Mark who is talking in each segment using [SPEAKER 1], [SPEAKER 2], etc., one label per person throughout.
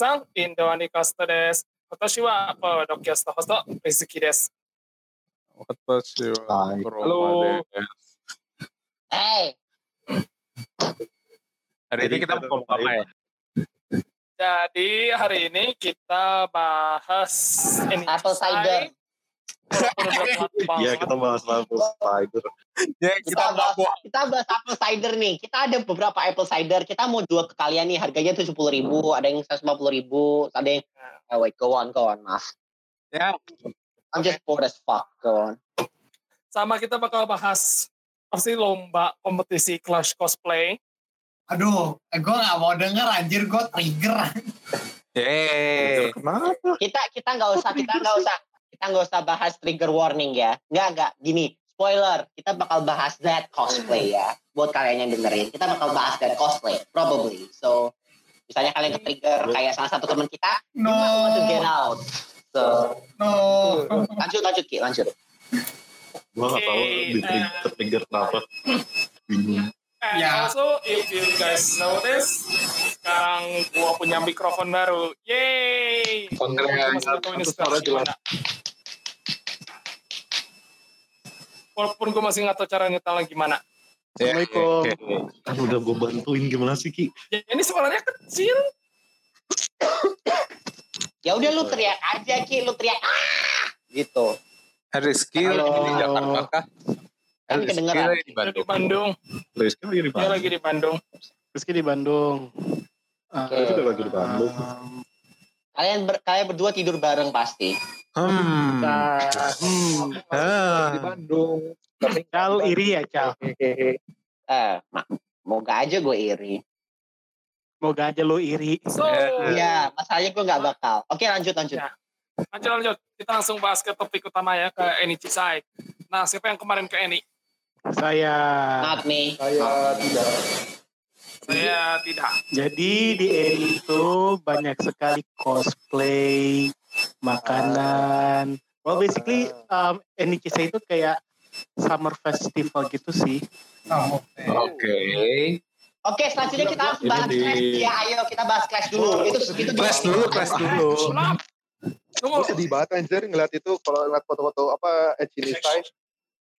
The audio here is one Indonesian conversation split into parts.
[SPEAKER 1] の皆さん、インドアニカストです。私はポッドキャストホスト、水木です。
[SPEAKER 2] 私は
[SPEAKER 3] はい
[SPEAKER 2] コロマです。
[SPEAKER 4] Hey,
[SPEAKER 2] Hari ini kita mau ngomong apa ya?
[SPEAKER 1] Jadi hari ini kita bahas ini
[SPEAKER 4] apple cider.
[SPEAKER 3] Iya kita bahas apple cider.
[SPEAKER 2] Ya,
[SPEAKER 4] Kita bahas, kita bahas apple cider nih. Kita ada beberapa apple cider. Kita mau jual ke kalian nih. Harganya tujuh puluh ribu. Ada yang seratus ribu. Ada yang oh, wait, go on, go on, maaf.
[SPEAKER 2] Ya,
[SPEAKER 4] I'm just bored as fuck. Go on.
[SPEAKER 1] sama kita bakal bahas pasti lomba kompetisi Clash Cosplay.
[SPEAKER 5] Aduh, gue gak mau denger anjir, gue trigger.
[SPEAKER 2] Yeay.
[SPEAKER 3] Kenapa?
[SPEAKER 4] Kita kita nggak usah kita nggak usah kita nggak usah bahas trigger warning ya. Nggak nggak gini. Spoiler, kita bakal bahas that cosplay ya. Buat kalian yang dengerin, kita bakal bahas that cosplay, probably. So, misalnya kalian ke trigger kayak salah satu teman kita,
[SPEAKER 5] No,
[SPEAKER 4] want to get out. So,
[SPEAKER 5] no.
[SPEAKER 4] lanjut lanjut Ki, lanjut.
[SPEAKER 3] Gua nggak tahu
[SPEAKER 1] Oke,
[SPEAKER 3] di trigger, trigger kenapa. Bingung.
[SPEAKER 1] And
[SPEAKER 5] Ya.
[SPEAKER 1] also if you guys notice, sekarang gua punya mikrofon baru. Gua masih nggak tahu ini sekarang Walaupun gue masih nggak tahu cara nyetelnya gimana.
[SPEAKER 2] Assalamualaikum.
[SPEAKER 3] Kan udah gue bantuin gimana sih Ki?
[SPEAKER 1] Ya, ini suaranya kecil.
[SPEAKER 4] Ya udah lu teriak aja Ki, lu teriak ah gitu.
[SPEAKER 2] Rizky lagi di Jakarta kah?
[SPEAKER 4] Kan kedengeran.
[SPEAKER 2] lagi di
[SPEAKER 1] Dia di
[SPEAKER 2] Bandung.
[SPEAKER 1] Bandung.
[SPEAKER 3] Rizky lagi di
[SPEAKER 1] Dia
[SPEAKER 3] Bandung.
[SPEAKER 1] lagi di Bandung.
[SPEAKER 6] Rizky di Bandung.
[SPEAKER 4] Oke.
[SPEAKER 3] Rizky udah lagi di Bandung.
[SPEAKER 4] Kalian ber, kalian berdua tidur bareng pasti.
[SPEAKER 2] Hmm.
[SPEAKER 6] Cal, hmm,
[SPEAKER 2] Ah.
[SPEAKER 7] di Bandung.
[SPEAKER 6] Cal iri ya Cal.
[SPEAKER 4] Eh, ma- moga aja gue iri.
[SPEAKER 6] Moga aja lo iri.
[SPEAKER 1] So,
[SPEAKER 4] Iya, masalahnya gue nggak bakal. Oke lanjut lanjut.
[SPEAKER 1] Ya. lanjut lanjut. Kita langsung bahas ke topik utama ya ke Eni Cisai. Nah, siapa yang kemarin ke Eni?
[SPEAKER 6] Saya.
[SPEAKER 4] Not me.
[SPEAKER 7] Saya tidak.
[SPEAKER 1] Saya tidak.
[SPEAKER 6] Jadi di Eri itu banyak sekali cosplay, makanan. Well basically um, NICC itu kayak summer festival gitu sih.
[SPEAKER 5] Oh,
[SPEAKER 2] Oke.
[SPEAKER 4] Oke selanjutnya kita harus
[SPEAKER 3] Ini
[SPEAKER 4] bahas
[SPEAKER 3] di-
[SPEAKER 4] clash ya. Ayo kita bahas clash dulu. Itu itu
[SPEAKER 2] Kelas dulu, kelas dulu.
[SPEAKER 7] Gue sedih banget anjir ngeliat itu kalau ngeliat foto-foto apa Echini Sai.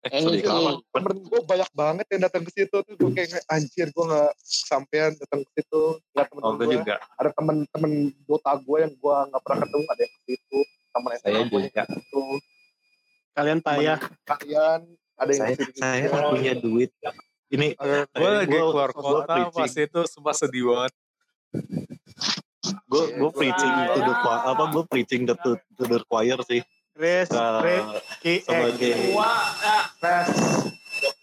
[SPEAKER 4] Eh, ini
[SPEAKER 3] Sedih
[SPEAKER 7] gue banyak banget yang datang ke situ tuh. Gue kayak anjir gue gak sampean datang ke situ. Nggak temen
[SPEAKER 3] Oh, gue juga.
[SPEAKER 7] ada temen-temen Dota gue yang gue nggak pernah ketemu ada yang ke situ. Temen
[SPEAKER 3] Saya
[SPEAKER 7] SMA gue yang
[SPEAKER 3] juga.
[SPEAKER 7] situ.
[SPEAKER 6] Kalian payah.
[SPEAKER 7] kalian ada yang
[SPEAKER 3] Saya, saya punya duit. Ini
[SPEAKER 2] Gue lagi
[SPEAKER 3] gua-
[SPEAKER 2] keluar kota pas itu sumpah sedih banget.
[SPEAKER 3] gue gue preaching to the apa gue preaching to, to the choir sih
[SPEAKER 6] Res, Res,
[SPEAKER 1] Gua, nah,
[SPEAKER 6] Res.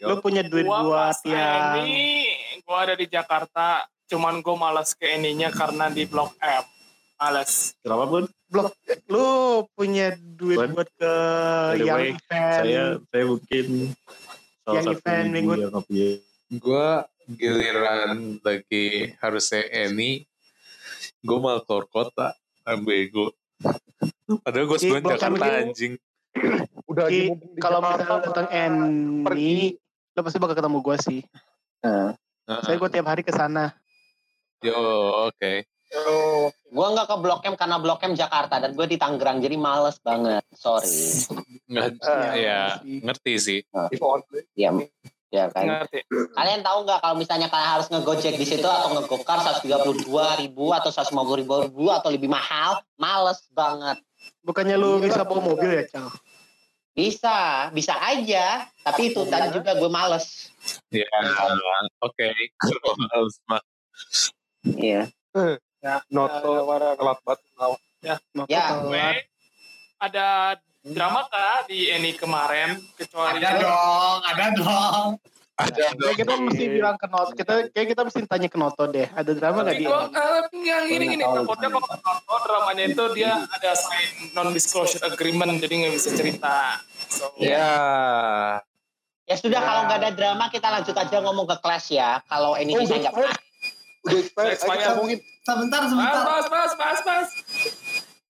[SPEAKER 6] Lu punya duit
[SPEAKER 1] gua
[SPEAKER 6] buat yang
[SPEAKER 1] Eni, gua ada di Jakarta. Cuman gue malas ke Eninya karena di Blok M. Males.
[SPEAKER 3] kenapa pun
[SPEAKER 6] lu punya duit
[SPEAKER 3] Buat-
[SPEAKER 6] buat ke
[SPEAKER 3] By
[SPEAKER 6] yang
[SPEAKER 3] way,
[SPEAKER 6] event
[SPEAKER 3] saya saya mungkin salah
[SPEAKER 6] Yang
[SPEAKER 3] satu
[SPEAKER 6] event minggu-
[SPEAKER 2] Gue giliran lagi harusnya Eni, gue malah keluar kota. Ah, Bego. Padahal gue sebenarnya Jakarta anjing.
[SPEAKER 7] udah di
[SPEAKER 6] kalau misalnya datang
[SPEAKER 7] pergi.
[SPEAKER 6] Eni, lu pasti bakal ketemu gue sih.
[SPEAKER 2] Ah,
[SPEAKER 6] Saya gue tiap hari ke sana.
[SPEAKER 2] Yo, oke.
[SPEAKER 7] Oh,
[SPEAKER 4] Gue nggak ke Blok M karena Blok M Jakarta dan gue di Tangerang jadi males banget. Sorry.
[SPEAKER 2] Nggak,
[SPEAKER 7] Ah,
[SPEAKER 2] ya, ngerti sih.
[SPEAKER 7] Portland.
[SPEAKER 4] Ya, ya kan.
[SPEAKER 1] Ngerti.
[SPEAKER 4] Kalian tahu nggak kalau misalnya kalian harus ngegojek di situ atau ngegokar 132 ribu atau 150 ribu atau lebih mahal, males banget.
[SPEAKER 6] Bukannya lu bisa bawa mobil ya, Cal?
[SPEAKER 4] Bisa, bisa aja. Tapi itu tadi juga gue males.
[SPEAKER 2] Ya, oke. Harus mah.
[SPEAKER 4] Iya.
[SPEAKER 7] Noto telat banget
[SPEAKER 6] Noto
[SPEAKER 4] Ya.
[SPEAKER 6] telat.
[SPEAKER 1] Gue ada drama kah di Eni kemarin kecuali
[SPEAKER 5] Ada dong, ada dong.
[SPEAKER 2] Ada
[SPEAKER 6] Kayak kita mesti bilang ke Noto, kita kayak kita mesti tanya ke Noto deh. Ada drama
[SPEAKER 1] Tapi
[SPEAKER 6] gak di
[SPEAKER 1] gua
[SPEAKER 6] Eni?
[SPEAKER 1] eh, yang gini gini takutnya kalau nonton dramanya itu dia ada sign non disclosure agreement jadi nggak bisa cerita. So,
[SPEAKER 2] Ya.
[SPEAKER 4] Ya sudah kalau nggak ada drama kita lanjut aja ngomong ke kelas ya. Kalau ini
[SPEAKER 7] Oh,
[SPEAKER 4] bisa
[SPEAKER 7] udah
[SPEAKER 4] nggak
[SPEAKER 7] udah kita ngomongin
[SPEAKER 5] Sebentar, sebentar.
[SPEAKER 1] mas, mas, mas, mas.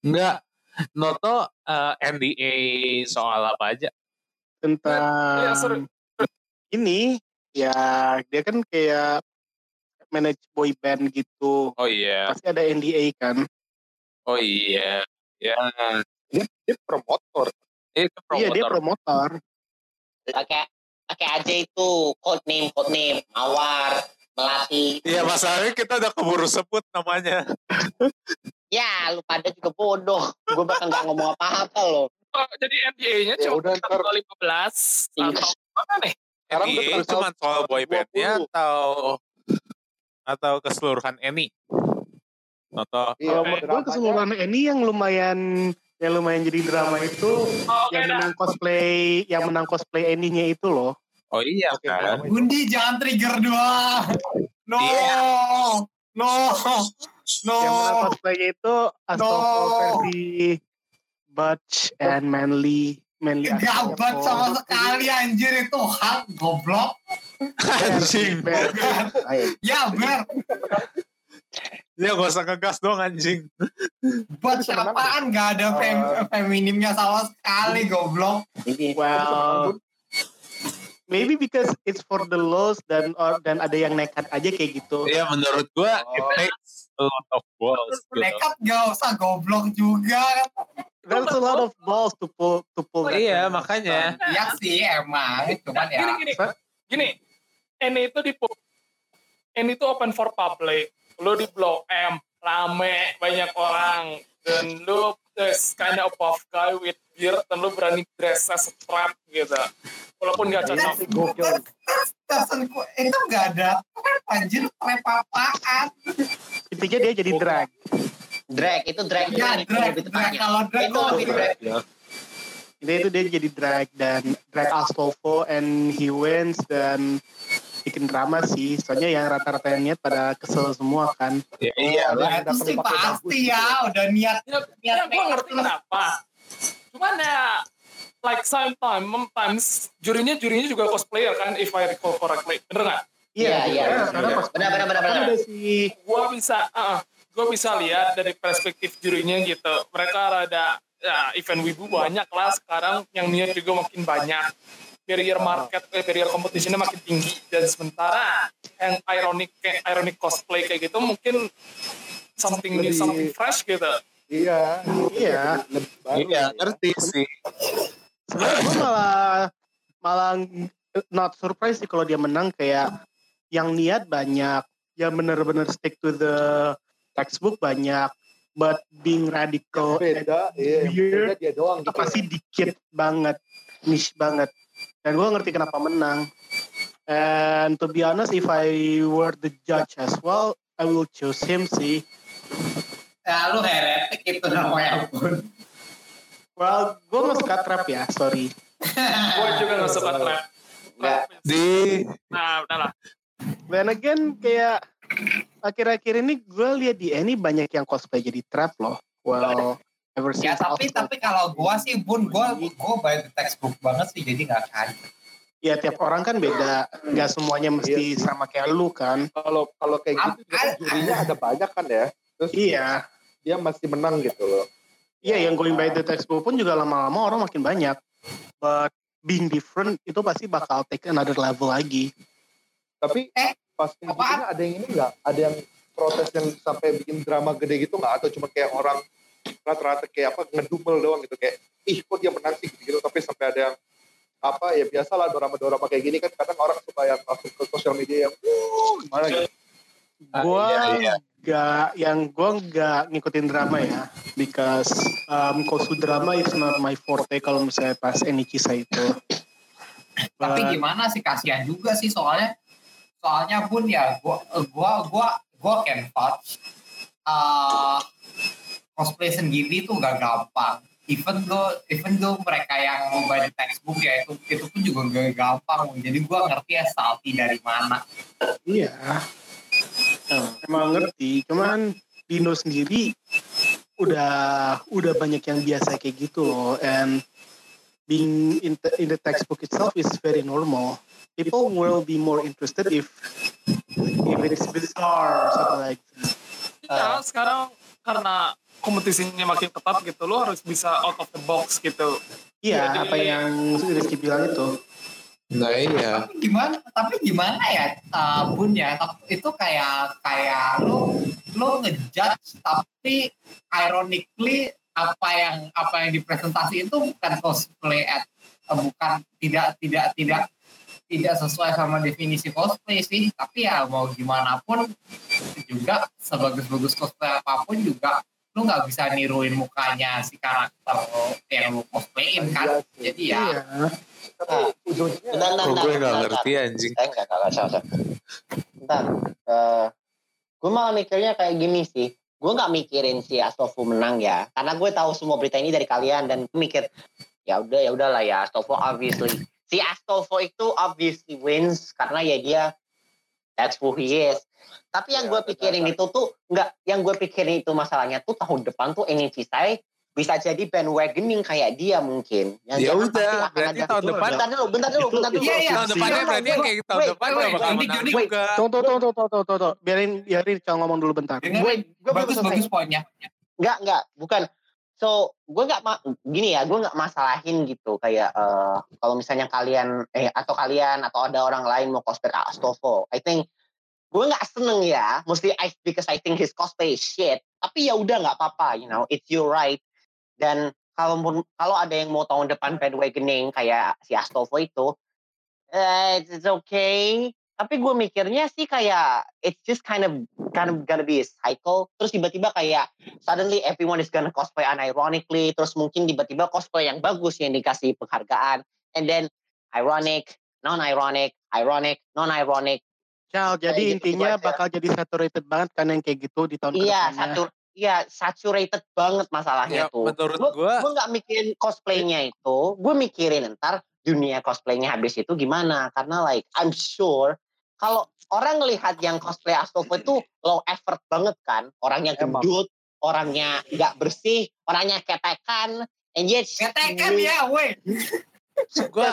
[SPEAKER 2] Enggak. Noto eh, NDA soal apa aja?
[SPEAKER 6] Tentang
[SPEAKER 1] Ya, seru.
[SPEAKER 6] Ini, ya dia kan kayak manage boy band gitu.
[SPEAKER 2] Oh iya,
[SPEAKER 6] Pasti ada NDA kan.
[SPEAKER 2] oh iya, ya
[SPEAKER 7] Dia, dia promotor.
[SPEAKER 2] itu
[SPEAKER 6] Iya dia
[SPEAKER 2] promotor.
[SPEAKER 6] promotor.
[SPEAKER 4] Pakai pakai aja itu code name code name Mawar, Melati.
[SPEAKER 2] Iya masalahnya kita udah keburu sebut namanya.
[SPEAKER 4] Ya, lu pada juga bodoh. Gue bakal nggak ngomong apa-apa loh.
[SPEAKER 1] Oh, jadi NDA-nya
[SPEAKER 7] Ya
[SPEAKER 1] cuma
[SPEAKER 7] udah, ntar.
[SPEAKER 1] tanggal 15
[SPEAKER 4] Iya.
[SPEAKER 1] atau mana nih?
[SPEAKER 7] Sekarang udah
[SPEAKER 2] cuma soal boy bandnya
[SPEAKER 7] 20.
[SPEAKER 2] atau atau keseluruhan Eni? Atau
[SPEAKER 7] Iya,
[SPEAKER 6] menurut gue keseluruhan ini yang lumayan yang lumayan jadi drama itu
[SPEAKER 1] Oh, oke
[SPEAKER 6] yang menang cosplay yang menang cosplay endingnya itu loh.
[SPEAKER 2] oh iya
[SPEAKER 7] Oke,
[SPEAKER 2] kan?
[SPEAKER 5] Gundi jangan trigger doang. No.
[SPEAKER 2] Iya.
[SPEAKER 5] No. No.
[SPEAKER 6] Yang menang cosplaynya itu Astolfo
[SPEAKER 5] No.
[SPEAKER 6] versi Butch and Manly Manly
[SPEAKER 5] Gabat
[SPEAKER 6] Astolfo.
[SPEAKER 5] sama sekali anjir itu hak goblok.
[SPEAKER 2] Anjing.
[SPEAKER 6] Ber-
[SPEAKER 5] Ya ber.
[SPEAKER 2] Ya gak usah ngegas dong anjing.
[SPEAKER 5] Buat apaan gak ada fem feminimnya sama sekali goblok.
[SPEAKER 6] Well, maybe because it's for the lows dan or, dan ada yang nekat aja kayak gitu.
[SPEAKER 2] Iya menurut gua it takes a lot of balls. Gitu.
[SPEAKER 5] Nekat gak usah goblok juga.
[SPEAKER 6] There's a lot of balls to pull to pull. that
[SPEAKER 2] Iya makanya.
[SPEAKER 6] stuff.
[SPEAKER 5] Ya sih emang. Cuman
[SPEAKER 1] Gini,
[SPEAKER 5] ya.
[SPEAKER 1] gini, gini. Ini itu di ini itu open for public. Lu di Blok M, rame, banyak orang. Dan lu this kind of buff guy with beard, dan lu berani dress as a trap gitu. Walaupun gak cocok.
[SPEAKER 6] Gokil.
[SPEAKER 5] Itu gak ada anjir trap apaan.
[SPEAKER 6] Intinya dia jadi drag.
[SPEAKER 4] Drag itu drag
[SPEAKER 5] Ya
[SPEAKER 4] itu
[SPEAKER 5] drag,
[SPEAKER 4] lebih
[SPEAKER 5] drag kalau drag
[SPEAKER 4] Itu lebih drag.
[SPEAKER 6] Intinya itu dia jadi drag dan drag Astolfo and he wins dan bikin drama sih. Soalnya yang rata-rata yang niat pada kesel semua kan.
[SPEAKER 2] Ya, iya.
[SPEAKER 5] Nah, itu sih pasti ya udah niat
[SPEAKER 1] Ya, ya gue ngerti kenapa. Cuman ya, like sometimes, sometimes jurinya jurinya juga cosplayer kan, if I recall correctly. Bener nggak?
[SPEAKER 4] Iya, iya.
[SPEAKER 6] Karena pas
[SPEAKER 4] Benar, benar, benar, benar.
[SPEAKER 6] ada si
[SPEAKER 1] Gue bisa, uh, gue bisa lihat dari perspektif jurinya gitu. Mereka rada, ya event wibu banyak lah sekarang, yang niat juga makin banyak. Barrier market, eh, barrier competitionnya makin tinggi. Dan sementara yang ironic, kayak ironic cosplay kayak gitu mungkin something new,
[SPEAKER 7] Lebih-
[SPEAKER 1] something fresh gitu.
[SPEAKER 7] Iya.
[SPEAKER 6] Iya.
[SPEAKER 2] Iya
[SPEAKER 7] ya.
[SPEAKER 2] ngerti sih.
[SPEAKER 6] sebenarnya gue malah malah not surprise sih kalau dia menang kayak yang niat banyak yang bener-bener stick to the textbook banyak but being radical and
[SPEAKER 7] Beda, iya.
[SPEAKER 6] weird
[SPEAKER 7] Beda dia doang gitu.
[SPEAKER 6] pasti dikit banget niche banget dan gue ngerti kenapa menang and to be honest if I were the judge as well I will choose him sih
[SPEAKER 5] Ya lu heretik itu namanya pun.
[SPEAKER 6] well gue gak suka trap ya sorry
[SPEAKER 1] Gue juga gak suka trap.
[SPEAKER 4] Nggak.
[SPEAKER 2] Di
[SPEAKER 1] Nah, udahlah.
[SPEAKER 6] Dan again kayak akhir-akhir ini gue lihat di Annie banyak yang cosplay jadi trap loh. Well, ever
[SPEAKER 5] Ya tapi tapi kalau gua sih bun gua gua by the textbook banget sih jadi nggak kaget.
[SPEAKER 6] ya tiap orang kan beda, nggak semuanya mesti sama kayak lu kan.
[SPEAKER 7] Kalau kalau kayak gitu kan jurinya ada banyak kan ya. Terus
[SPEAKER 6] Iya,
[SPEAKER 7] dia masih menang gitu loh.
[SPEAKER 6] iya yang going by the textbook pun juga lama-lama orang makin banyak. But being different itu pasti bakal take another level lagi.
[SPEAKER 7] Tapi
[SPEAKER 5] Eh,
[SPEAKER 7] pas kayak
[SPEAKER 5] apaan?
[SPEAKER 7] ada yang ini nggak? Ada yang protes yang sampai bikin drama gede gitu nggak? Atau cuma kayak orang rata-rata kayak apa ngedumel doang gitu kayak ih kok dia menang sih gitu tapi sampai ada yang apa ya biasalah drama-drama kayak gini kan kadang orang suka yang langsung ke sosial media yang wuh gimana gitu.
[SPEAKER 6] Gua
[SPEAKER 2] iya, iya.
[SPEAKER 6] nggak, yang gua nggak ngikutin drama ya, because um, kosu drama is not my forte kalau misalnya pas Enikisa itu.
[SPEAKER 5] Tapi
[SPEAKER 6] But-
[SPEAKER 5] gimana sih kasihan juga sih soalnya soalnya pun ya gua gua gua gua can vouch uh, cosplay sendiri tuh gak gampang. Even though even though mereka yang mau textbook ya itu itu pun juga gak gampang. Jadi gua ngerti ya salty dari mana.
[SPEAKER 6] Iya. Emang ngerti, cuman Dino sendiri udah udah banyak yang biasa kayak gitu loh and being in the, in the textbook itself is very normal. People will be more interested if if it's bizarre or something like that.
[SPEAKER 1] Ya, sekarang karena kompetisinya makin ketat gitu, lo harus bisa out of the box gitu.
[SPEAKER 6] Iya,
[SPEAKER 1] Jadi-
[SPEAKER 6] apa yang Rizky bilang itu.
[SPEAKER 2] Nah iya.
[SPEAKER 5] Tapi gimana? Tapi gimana ya, uh, Bun ya? Itu kayak kayak lo lo ngejudge tapi ironically apa yang apa yang dipresentasi itu bukan cosplay at uh, bukan tidak tidak tidak tidak sesuai sama definisi cosplay sih tapi ya mau gimana pun juga sebagus-bagus cosplay apa pun juga lu nggak bisa niruin mukanya si karakter yang lu cosplayin kan
[SPEAKER 7] Iya
[SPEAKER 5] jadi ya
[SPEAKER 4] Bentar, bentar, bentar,
[SPEAKER 2] gue gak ngerti anjing.
[SPEAKER 4] Saya enggak, enggak, enggak, enggak. Bentar. Eh, gue malah mikirnya kayak gini sih. Gue nggak mikirin si Astovo menang ya. Karena gue tahu semua berita ini dari kalian dan gue mikir ya udah ya udahlah ya Astovo obviously. Si Astovo itu obviously wins karena ya dia that's who he is. Tapi yang
[SPEAKER 7] Ya,
[SPEAKER 4] gue pikirin itu tuh nggak, yang gue pikirin itu masalahnya tuh tahun depan tuh NHC saya bisa jadi bandwagoning kayak dia mungkin. Yang
[SPEAKER 2] Ya
[SPEAKER 4] jangan
[SPEAKER 2] udah, berarti tahun depan
[SPEAKER 4] Bentar dulu, bentar dulu, bentar dulu.
[SPEAKER 5] Iya, iya.
[SPEAKER 2] tahun depannya berarti kayak tahun
[SPEAKER 5] Wait,
[SPEAKER 2] depan
[SPEAKER 5] wait,
[SPEAKER 2] gak bakal menang juga.
[SPEAKER 6] Tunggu, tunggu, tunggu, tunggu, tunggu, tunggu. Biarin, biarin Cal ngomong dulu bentar.
[SPEAKER 4] Gue, gue
[SPEAKER 5] bagus bagus poinnya
[SPEAKER 4] Enggak, enggak, bukan. So, gue nggak gini ya, gue nggak masalahin gitu kayak eh, kalau misalnya kalian eh atau kalian atau ada orang lain mau cosplay Astolfo, I think gue nggak seneng ya, mesti I because I think his cosplay shit. Tapi ya udah nggak apa-apa, you know, it's your right. Dan kalau kalau ada yang mau tahun depan bandwagoning kayak si Astolfo itu, eh, it's okay. Tapi gue mikirnya sih kayak it's just kind of kind of gonna be a cycle. Terus tiba-tiba kayak suddenly everyone is gonna cosplay unironically. Terus mungkin tiba-tiba cosplay yang bagus yang dikasih penghargaan. And then ironic, non-ironic, ironic, non-ironic.
[SPEAKER 6] Cal, jadi
[SPEAKER 4] Kayak gitu
[SPEAKER 6] intinya
[SPEAKER 4] aja.
[SPEAKER 6] bakal jadi saturated banget kan yang kayak gitu di tahun
[SPEAKER 4] Iya,
[SPEAKER 6] ke depannya.
[SPEAKER 4] satu, iya saturated banget masalahnya
[SPEAKER 2] Ya,
[SPEAKER 4] tuh.
[SPEAKER 2] menurut
[SPEAKER 4] Gue
[SPEAKER 2] gue,
[SPEAKER 4] gue nggak mikirin cosplaynya itu, gue mikirin ntar dunia cosplaynya habis itu gimana. Karena like I'm sure kalau orang ngelihat yang cosplay Astolfo itu low effort banget kan, orangnya gendut, orangnya nggak bersih, orangnya ketekan, and yet
[SPEAKER 5] ketekan ya weh
[SPEAKER 2] gue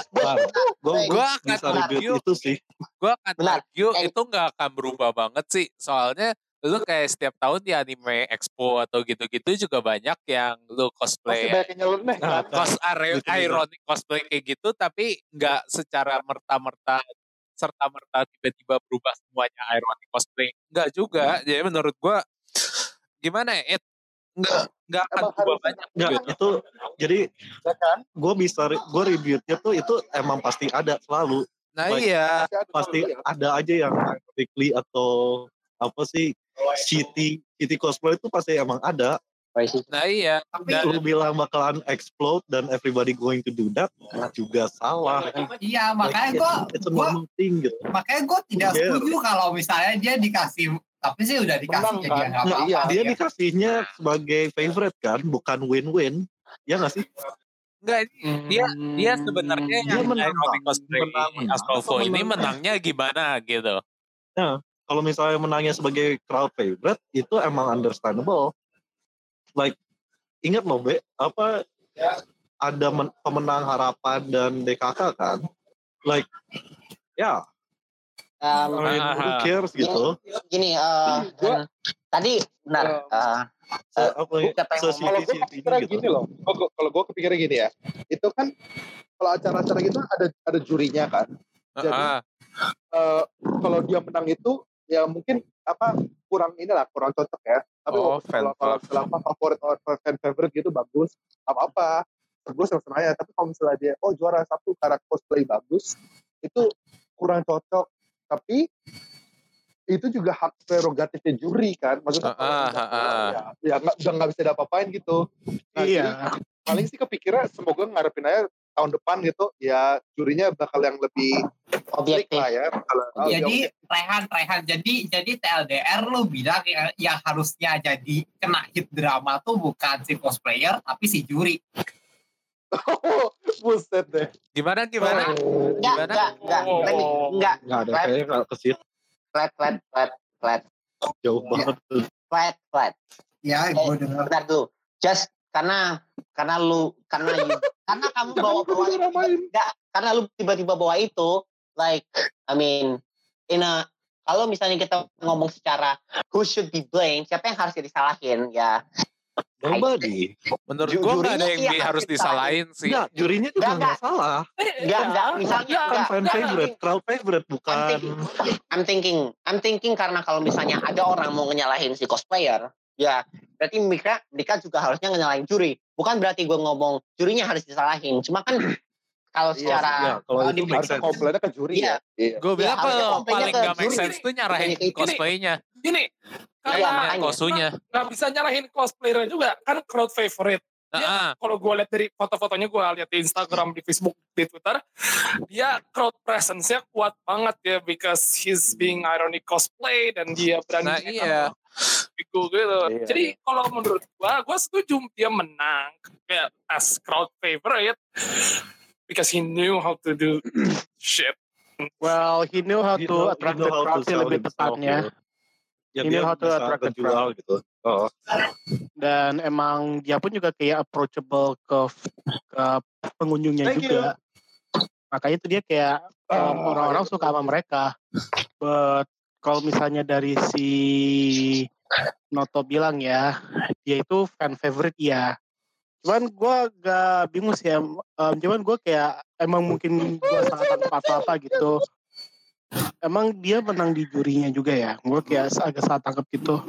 [SPEAKER 3] Gue
[SPEAKER 2] Gua akan argue.
[SPEAKER 3] itu sih.
[SPEAKER 2] gue akan argue itu nggak akan berubah banget sih. Soalnya lu kayak setiap tahun di anime expo atau gitu-gitu juga banyak yang lu
[SPEAKER 7] masih
[SPEAKER 2] cosplay
[SPEAKER 7] banyak nyeleneh
[SPEAKER 3] Nah,
[SPEAKER 7] kan.
[SPEAKER 2] cos
[SPEAKER 3] Gitu
[SPEAKER 2] ironic cosplay kayak gitu tapi nggak secara merta-merta serta merta tiba-tiba berubah semuanya ironic cosplay. Nggak juga. Jadi menurut gua gimana ya it nggak nggak akan
[SPEAKER 7] Emang
[SPEAKER 2] berubah
[SPEAKER 7] harus-
[SPEAKER 2] banyak
[SPEAKER 3] Nggak,
[SPEAKER 2] gitu.
[SPEAKER 3] itu jadi
[SPEAKER 7] Ya kan?
[SPEAKER 3] gue bisa gue reviewnya tuh itu emang pasti ada selalu.
[SPEAKER 2] Nah
[SPEAKER 3] Baik.
[SPEAKER 2] iya.
[SPEAKER 3] Pasti ada aja yang weekly atau apa sih city city cosplay itu pasti emang ada
[SPEAKER 2] nah iya.
[SPEAKER 5] Tapi
[SPEAKER 2] Dan-
[SPEAKER 3] lu bilang bakalan explode dan everybody going to do that juga salah.
[SPEAKER 5] Iya makanya
[SPEAKER 3] Like,
[SPEAKER 5] gue
[SPEAKER 3] it's a
[SPEAKER 5] gua
[SPEAKER 3] normal thing gitu.
[SPEAKER 5] makanya gue tidak
[SPEAKER 3] Iya.
[SPEAKER 5] setuju kalau misalnya dia dikasih tapi sih udah dikasih
[SPEAKER 7] Menang,
[SPEAKER 5] jadi
[SPEAKER 7] kan?
[SPEAKER 5] ya nggak
[SPEAKER 3] Nah,
[SPEAKER 5] apa-apa.
[SPEAKER 3] iya, dia
[SPEAKER 5] ya.
[SPEAKER 3] dikasihnya sebagai favorite kan bukan win-win. Ya nggak sih?
[SPEAKER 2] Nggak dia dia sebenarnya
[SPEAKER 3] Dia
[SPEAKER 2] yang
[SPEAKER 3] menang,
[SPEAKER 2] cosplay
[SPEAKER 3] Menang, menang.
[SPEAKER 2] Astolfo ini
[SPEAKER 3] menang.
[SPEAKER 2] menangnya gimana gitu?
[SPEAKER 3] Kalau misalnya menangnya sebagai crowd favorite itu emang understandable like ingat loh be apa ada men- pemenang harapan dan DKK kan like ya
[SPEAKER 4] Um,
[SPEAKER 3] I mean, who cares gitu
[SPEAKER 4] gini,
[SPEAKER 7] Gua-
[SPEAKER 4] tadi benar.
[SPEAKER 3] Se- apa ya?
[SPEAKER 7] Kalau gue kepikiran
[SPEAKER 3] gitu.
[SPEAKER 7] gini loh, kalau gue kepikiran gini ya, itu kan kalau acara-acara gitu ada ada jurinya kan. Jadi,
[SPEAKER 2] Heeh.
[SPEAKER 7] eh, kalau dia menang itu ya mungkin apa kurang inilah kurang cocok ya. Tapi
[SPEAKER 2] Oh,
[SPEAKER 7] kalau
[SPEAKER 2] fan
[SPEAKER 7] kalau
[SPEAKER 2] club.
[SPEAKER 7] misalnya apa favorit or fan favorite gitu bagus, apa apa. Gue senang aja. Tapi kalau misalnya dia oh juara satu karena cosplay bagus, itu kurang cocok. Tapi itu juga hak prerogatifnya juri kan maksudnya nggak
[SPEAKER 2] ah,
[SPEAKER 7] juara,
[SPEAKER 2] ah.
[SPEAKER 7] ya, ya nggak udah nggak bisa diapa-apain gitu Nah,
[SPEAKER 6] Iya.
[SPEAKER 7] jadi paling sih kepikiran semoga ngarepin aja tahun depan gitu ya jurinya bakal yang lebih
[SPEAKER 4] Objektif.
[SPEAKER 7] lah ya bakal oh,
[SPEAKER 5] jadi. Rehan Rehan jadi jadi TLDR lu bilang yang, yang harusnya jadi kena hit drama tuh bukan si cosplayer tapi si juri
[SPEAKER 7] buset deh
[SPEAKER 2] gimana gimana
[SPEAKER 7] Oh.
[SPEAKER 4] Enggak,
[SPEAKER 2] Gimana?
[SPEAKER 4] enggak, enggak,
[SPEAKER 1] Oh.
[SPEAKER 4] Let me- enggak,
[SPEAKER 3] nggak ada
[SPEAKER 4] Flat.
[SPEAKER 3] kayaknya nggak ke situ
[SPEAKER 4] flat, flat, flat, flat,
[SPEAKER 3] jauh banget tuh.
[SPEAKER 4] flat, flat.
[SPEAKER 5] ya gue dengar
[SPEAKER 4] Bentar dulu. Just karena karena lu karena you- karena kamu
[SPEAKER 7] Jangan
[SPEAKER 4] bawa bawa enggak karena lu tiba-tiba bawa itu like I mean in a kalau misalnya kita ngomong secara who should be blamed siapa yang harus disalahin ya
[SPEAKER 3] Nobody.
[SPEAKER 2] Menurut
[SPEAKER 4] Ju-
[SPEAKER 2] gue nggak ada
[SPEAKER 4] jurinya
[SPEAKER 2] yang
[SPEAKER 4] yang
[SPEAKER 2] harus
[SPEAKER 4] harus
[SPEAKER 2] disalahin sih.
[SPEAKER 3] Enggak, jurinya juga
[SPEAKER 4] Nggak,
[SPEAKER 3] nggak salah.
[SPEAKER 4] Enggak, enggak, misalnya
[SPEAKER 1] Iya,
[SPEAKER 3] Kan
[SPEAKER 4] enggak.
[SPEAKER 3] fan
[SPEAKER 4] enggak,
[SPEAKER 3] favorite, crowd favorite, bukan.
[SPEAKER 4] I'm thinking, I'm thinking karena kalau misalnya ada orang mau nyalahin si cosplayer, ya berarti mereka mereka juga harusnya nyalahin juri. Bukan berarti gue ngomong jurinya harus disalahin. Cuma kan kalau
[SPEAKER 7] Iya,
[SPEAKER 4] secara
[SPEAKER 3] Iya, kalau
[SPEAKER 4] kalau
[SPEAKER 3] itu sense.
[SPEAKER 7] komplainnya ke juri
[SPEAKER 4] Iya.
[SPEAKER 7] ya. Iya.
[SPEAKER 2] Gue bilang
[SPEAKER 4] harusnya
[SPEAKER 2] kalau
[SPEAKER 4] komplainnya
[SPEAKER 2] paling gak make
[SPEAKER 4] juri.
[SPEAKER 2] sense tuh nyarahin cosplaynya.
[SPEAKER 1] Gini,
[SPEAKER 4] Iya,
[SPEAKER 1] karena
[SPEAKER 4] makanya.
[SPEAKER 2] Kosunya.
[SPEAKER 1] nggak bisa nyalahin cosplayer juga kan crowd favorite. Dia,
[SPEAKER 2] Heeh.
[SPEAKER 1] kalau gue lihat dari foto-fotonya gue lihat di Instagram, di Facebook, di Twitter, dia crowd presence-nya kuat banget ya because he's being ironic cosplay dan dia berani
[SPEAKER 2] Nah iya.
[SPEAKER 1] Gitu gitu.
[SPEAKER 7] Iya,
[SPEAKER 1] Jadi kalau menurut gua, gua setuju dia menang kayak as crowd favorite because he knew how to do shit.
[SPEAKER 6] Well, he knew how
[SPEAKER 3] You
[SPEAKER 6] to
[SPEAKER 3] know- you
[SPEAKER 6] attract the crowd sih lebih tepatnya.
[SPEAKER 3] Ya
[SPEAKER 6] You
[SPEAKER 3] dia
[SPEAKER 6] know how to attract the crowd.
[SPEAKER 3] gitu. Oh.
[SPEAKER 6] Dan emang dia pun juga kayak approachable ke ke pengunjungnya
[SPEAKER 3] Thank
[SPEAKER 6] juga. Makanya itu dia kayak um,
[SPEAKER 7] Ah,
[SPEAKER 6] orang-orang
[SPEAKER 7] iya,
[SPEAKER 6] suka sama mereka. But kalau misalnya dari si Noto bilang ya, dia itu fan favorite ya. Cuman gue gak bingung sih. Um, cuman gue kayak emang mungkin gue salah tangkap atau apa gitu. Emang dia menang di jurinya juga ya. Gue kayak agak salah tangkap gitu.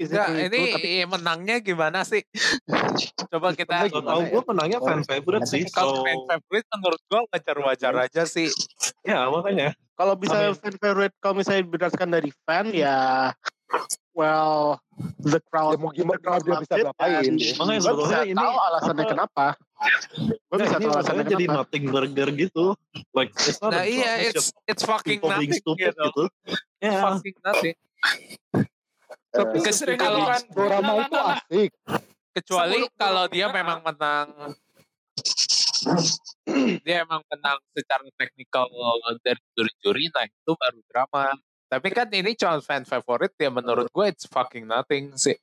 [SPEAKER 2] Enggak, ini
[SPEAKER 6] gitu? Tapi
[SPEAKER 2] menangnya gimana sih? Coba kita
[SPEAKER 3] Kalau tahu gue menangnya fan favorite sih.
[SPEAKER 2] kalau
[SPEAKER 3] So,
[SPEAKER 2] fan favorite menurut gue wajar-wajar aja sih.
[SPEAKER 3] ya makanya.
[SPEAKER 6] kalau bisa
[SPEAKER 3] Amin.
[SPEAKER 6] fan favorite kalau misalnya berdasarkan dari fan ya well the crowd
[SPEAKER 7] Ya, mau gimana
[SPEAKER 6] the crowd
[SPEAKER 7] dia bisa ngapain, ya.
[SPEAKER 3] Makanya sebetulnya ini
[SPEAKER 6] tahu alasannya
[SPEAKER 3] apa-
[SPEAKER 6] kenapa gue
[SPEAKER 3] Nah,
[SPEAKER 6] bisa
[SPEAKER 3] ini
[SPEAKER 6] tahu alasannya
[SPEAKER 3] jadi
[SPEAKER 6] kenapa
[SPEAKER 3] nothing burger gitu. Like it's not
[SPEAKER 2] Nah
[SPEAKER 3] a
[SPEAKER 2] iya,
[SPEAKER 3] drama, it's
[SPEAKER 2] it's fucking nothing
[SPEAKER 3] stupid
[SPEAKER 2] gitu.
[SPEAKER 3] gitu. Ya.
[SPEAKER 2] Fucking nothing.
[SPEAKER 7] Eh,
[SPEAKER 1] Keseringan
[SPEAKER 2] kalau
[SPEAKER 1] bukan
[SPEAKER 7] Dorama
[SPEAKER 1] Nah,
[SPEAKER 7] itu asik.
[SPEAKER 2] Kecuali kalau dia memang menang dia emang menang secara teknikal dari juri-juri, nah itu baru drama. Tapi kan ini cuma fan favorit ya menurut gue it's fucking nothing sih.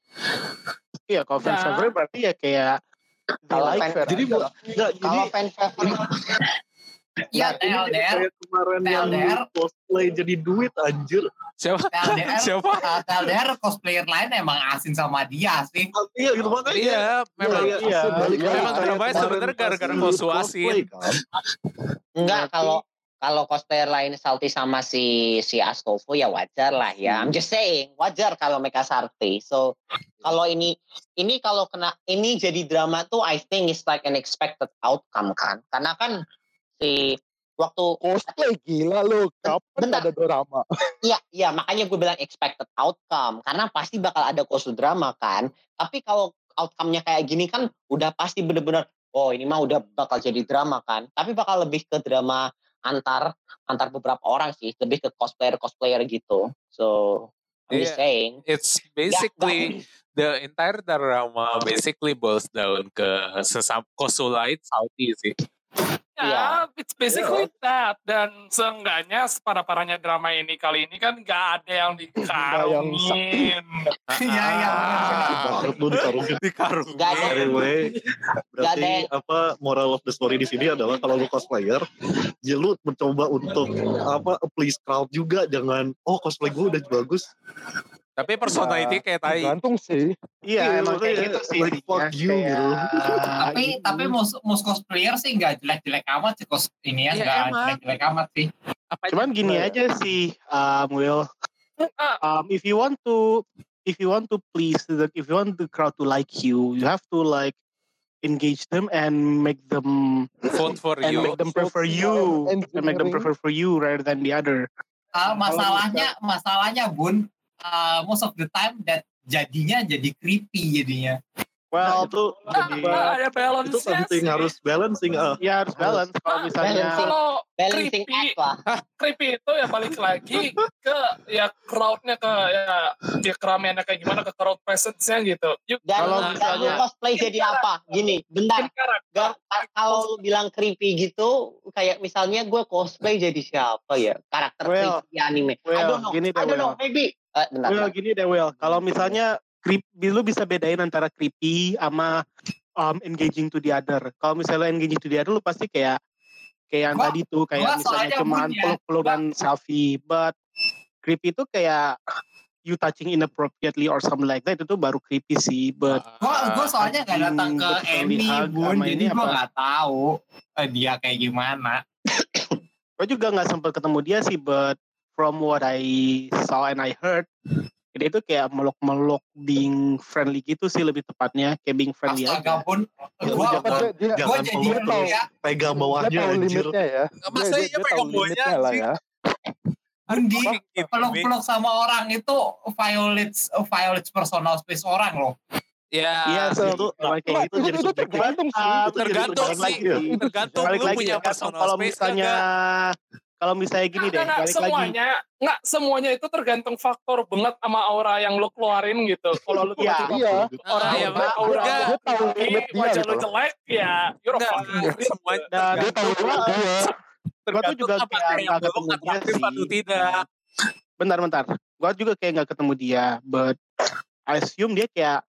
[SPEAKER 6] iya kalau fan
[SPEAKER 1] Ya.
[SPEAKER 6] favorite berarti ya kayak
[SPEAKER 4] Kalau
[SPEAKER 6] like
[SPEAKER 4] fan-
[SPEAKER 6] fair
[SPEAKER 3] Jadi buat
[SPEAKER 6] lah.
[SPEAKER 3] enggak jadi
[SPEAKER 4] kalau fan favorite
[SPEAKER 5] Iya,
[SPEAKER 3] ini
[SPEAKER 5] TLDR,
[SPEAKER 3] kayak kemarin yang
[SPEAKER 5] TLDR.
[SPEAKER 3] cosplay jadi duit anjir.
[SPEAKER 2] Siapa?
[SPEAKER 5] TLDR,
[SPEAKER 2] Siapa?
[SPEAKER 5] TLDR cosplayer lain emang asin sama dia sih.
[SPEAKER 3] Iya gitu makanya.
[SPEAKER 2] Iya, memang
[SPEAKER 3] Iya,
[SPEAKER 6] iya.
[SPEAKER 3] lagi
[SPEAKER 2] Memang
[SPEAKER 3] kayak
[SPEAKER 2] dramanya
[SPEAKER 3] kemarin
[SPEAKER 2] sebenarnya gara-gara
[SPEAKER 3] cosplay,
[SPEAKER 2] Asin.
[SPEAKER 3] kan.
[SPEAKER 4] enggak kalau kalau cosplayer lain salty sama si si Astolfo ya wajar lah ya. I'm just saying wajar kalau mereka salty. So kalau ini ini kalau kena ini jadi drama tuh I think it's like an expected outcome kan. Karena kan si waktu
[SPEAKER 7] Cosplay gila lu. Kapan
[SPEAKER 4] Bentar.
[SPEAKER 7] ada drama?
[SPEAKER 4] Iya, iya makanya gue bilang expected outcome karena pasti bakal ada kosu drama kan. Tapi kalau outcome-nya kayak gini kan udah pasti bener-bener oh ini mah udah bakal jadi drama kan. Tapi bakal lebih ke drama antar antar beberapa orang sih, lebih ke cosplayer cosplayer gitu. So I'm just
[SPEAKER 2] Iya.
[SPEAKER 4] saying.
[SPEAKER 2] It's basically the entire drama basically boils down ke sesam kosu lain salty sih.
[SPEAKER 1] Ya,
[SPEAKER 4] Iya.
[SPEAKER 1] it's basically that. Dan seenggaknya separah-parahnya drama ini kali ini kan nggak ada yang dikarungin.
[SPEAKER 5] Iya, iya,
[SPEAKER 3] lu dikarungin.
[SPEAKER 2] Dikarungin.
[SPEAKER 4] Gak ada.
[SPEAKER 3] Anyway,
[SPEAKER 4] Gak ada.
[SPEAKER 3] berarti apa moral of the story di sini adalah kalau lu cosplayer, ya lu mencoba untuk apa please crowd juga jangan oh cosplay gue udah bagus.
[SPEAKER 2] Tapi personality kayak tai.
[SPEAKER 7] Gantung sih.
[SPEAKER 6] iya emang kayak
[SPEAKER 3] makanya,
[SPEAKER 6] gitu sih
[SPEAKER 3] like, fuck you,
[SPEAKER 6] Kayak,
[SPEAKER 3] gitu.
[SPEAKER 5] tapi
[SPEAKER 6] ini-
[SPEAKER 5] tapi mus mus cosplayer sih nggak jelek-jelek amat sih kos ini ya
[SPEAKER 2] Iya,
[SPEAKER 5] nggak jelek-jelek amat sih.
[SPEAKER 2] Apa
[SPEAKER 6] cuman gini aja sih um, Will um, if you want to if you want to please the if you want the crowd to like you you have to like engage them and make them
[SPEAKER 2] vote for
[SPEAKER 6] and
[SPEAKER 2] you.
[SPEAKER 6] make them prefer you and make them prefer for you rather than the other
[SPEAKER 5] Uh, masalahnya masalahnya bun uh, most of the time that jadinya jadi creepy jadinya.
[SPEAKER 6] Well
[SPEAKER 3] Nah, itu jadi
[SPEAKER 1] Nah, ada balance
[SPEAKER 3] itu penting harus balancing ah.
[SPEAKER 6] ya harus balance kalau misalnya
[SPEAKER 4] Balancing.
[SPEAKER 1] Kalau
[SPEAKER 4] Balancing
[SPEAKER 1] creepy,
[SPEAKER 4] act lah.
[SPEAKER 1] creepy itu ya balik lagi ke ya crowdnya ke ya, ya keramaiannya kayak gimana ke crowd presence-nya gitu. Yuk,
[SPEAKER 4] Dan,
[SPEAKER 6] Kalau
[SPEAKER 4] lu
[SPEAKER 6] misalnya-
[SPEAKER 4] cosplay jadi apa? Gini, bentar. Gak, kalau lu bilang creepy gitu, kayak misalnya gue cosplay jadi siapa ya? Karakter
[SPEAKER 6] Well,
[SPEAKER 4] creepy anime. I
[SPEAKER 6] well,
[SPEAKER 4] don't know.
[SPEAKER 6] gini deh,
[SPEAKER 4] I don't know.
[SPEAKER 6] Will.
[SPEAKER 4] Maybe. Eh, bentar,
[SPEAKER 6] Well,
[SPEAKER 4] bentar.
[SPEAKER 6] gini deh Will, kalau misalnya creepy, lu bisa bedain antara creepy sama um, engaging to the other. Kalau misalnya engaging to the other, lu pasti kayak kayak yang
[SPEAKER 5] Gua-
[SPEAKER 6] tadi tuh kayak
[SPEAKER 5] gua
[SPEAKER 6] misalnya cuman
[SPEAKER 5] punya-
[SPEAKER 6] peluk-pelukan selfie, but creepy itu kayak you touching inappropriately or something like that itu tuh baru creepy sih but
[SPEAKER 5] Gua gua soalnya nggak datang ke Emmy bun, jadi
[SPEAKER 6] ini
[SPEAKER 5] gua
[SPEAKER 6] apa?
[SPEAKER 5] nggak tahu eh, dia kayak gimana.
[SPEAKER 6] gue juga nggak sempat ketemu dia sih but from what I saw and I heard dia itu kayak meluk-meluk being friendly gitu sih lebih tepatnya kayak being friendly
[SPEAKER 5] Astaga
[SPEAKER 6] aja
[SPEAKER 5] pun,
[SPEAKER 3] Ya,
[SPEAKER 5] gua
[SPEAKER 3] jangan-
[SPEAKER 5] gua,
[SPEAKER 7] dia, dia,
[SPEAKER 5] gua
[SPEAKER 3] jangan
[SPEAKER 5] jadi
[SPEAKER 3] terus.
[SPEAKER 5] ya.
[SPEAKER 3] pegang
[SPEAKER 7] dia
[SPEAKER 3] bawahnya
[SPEAKER 7] tahu
[SPEAKER 3] anjir
[SPEAKER 7] limitnya ya.
[SPEAKER 2] Masa
[SPEAKER 7] Dia- dia tahu
[SPEAKER 2] pegang bawahnya,
[SPEAKER 7] lah ya.
[SPEAKER 5] Bun di
[SPEAKER 2] Gitu,
[SPEAKER 5] peluk-peluk sama orang itu violates violates personal space orang loh.
[SPEAKER 2] Ya,
[SPEAKER 6] iya sih
[SPEAKER 3] itu-
[SPEAKER 6] emang kayak
[SPEAKER 7] Nah,
[SPEAKER 6] gitu
[SPEAKER 7] itu-
[SPEAKER 6] jadi
[SPEAKER 7] itu tergantung sih.
[SPEAKER 3] Itu
[SPEAKER 2] tergantung sih.
[SPEAKER 3] ya.
[SPEAKER 2] tergantung lu punya
[SPEAKER 6] ya kan
[SPEAKER 2] personal
[SPEAKER 6] kalau
[SPEAKER 2] space
[SPEAKER 6] misalnya kalau misalnya gini deh
[SPEAKER 1] Nggak, nggak,
[SPEAKER 6] balik lagi
[SPEAKER 1] semuanya nggak semuanya itu tergantung faktor banget sama aura yang lu keluarin gitu kalau lu
[SPEAKER 6] Iya,
[SPEAKER 1] tiba-tiba
[SPEAKER 7] iya.
[SPEAKER 1] orang
[SPEAKER 2] Ah, iya,
[SPEAKER 1] yang aura
[SPEAKER 2] enggak.
[SPEAKER 7] Dia tahu
[SPEAKER 1] wajah
[SPEAKER 7] gitu
[SPEAKER 1] lu
[SPEAKER 7] loh.
[SPEAKER 1] jelek ya you're
[SPEAKER 2] enggak,
[SPEAKER 1] creep.
[SPEAKER 2] semuanya
[SPEAKER 6] dan
[SPEAKER 7] Dia tahu limit dia.
[SPEAKER 6] gua tuh juga kayak
[SPEAKER 2] yang
[SPEAKER 6] nggak ketemu dia sih
[SPEAKER 2] tidak.
[SPEAKER 6] bentar-bentar gua juga kayak nggak ketemu dia but I assume dia kayak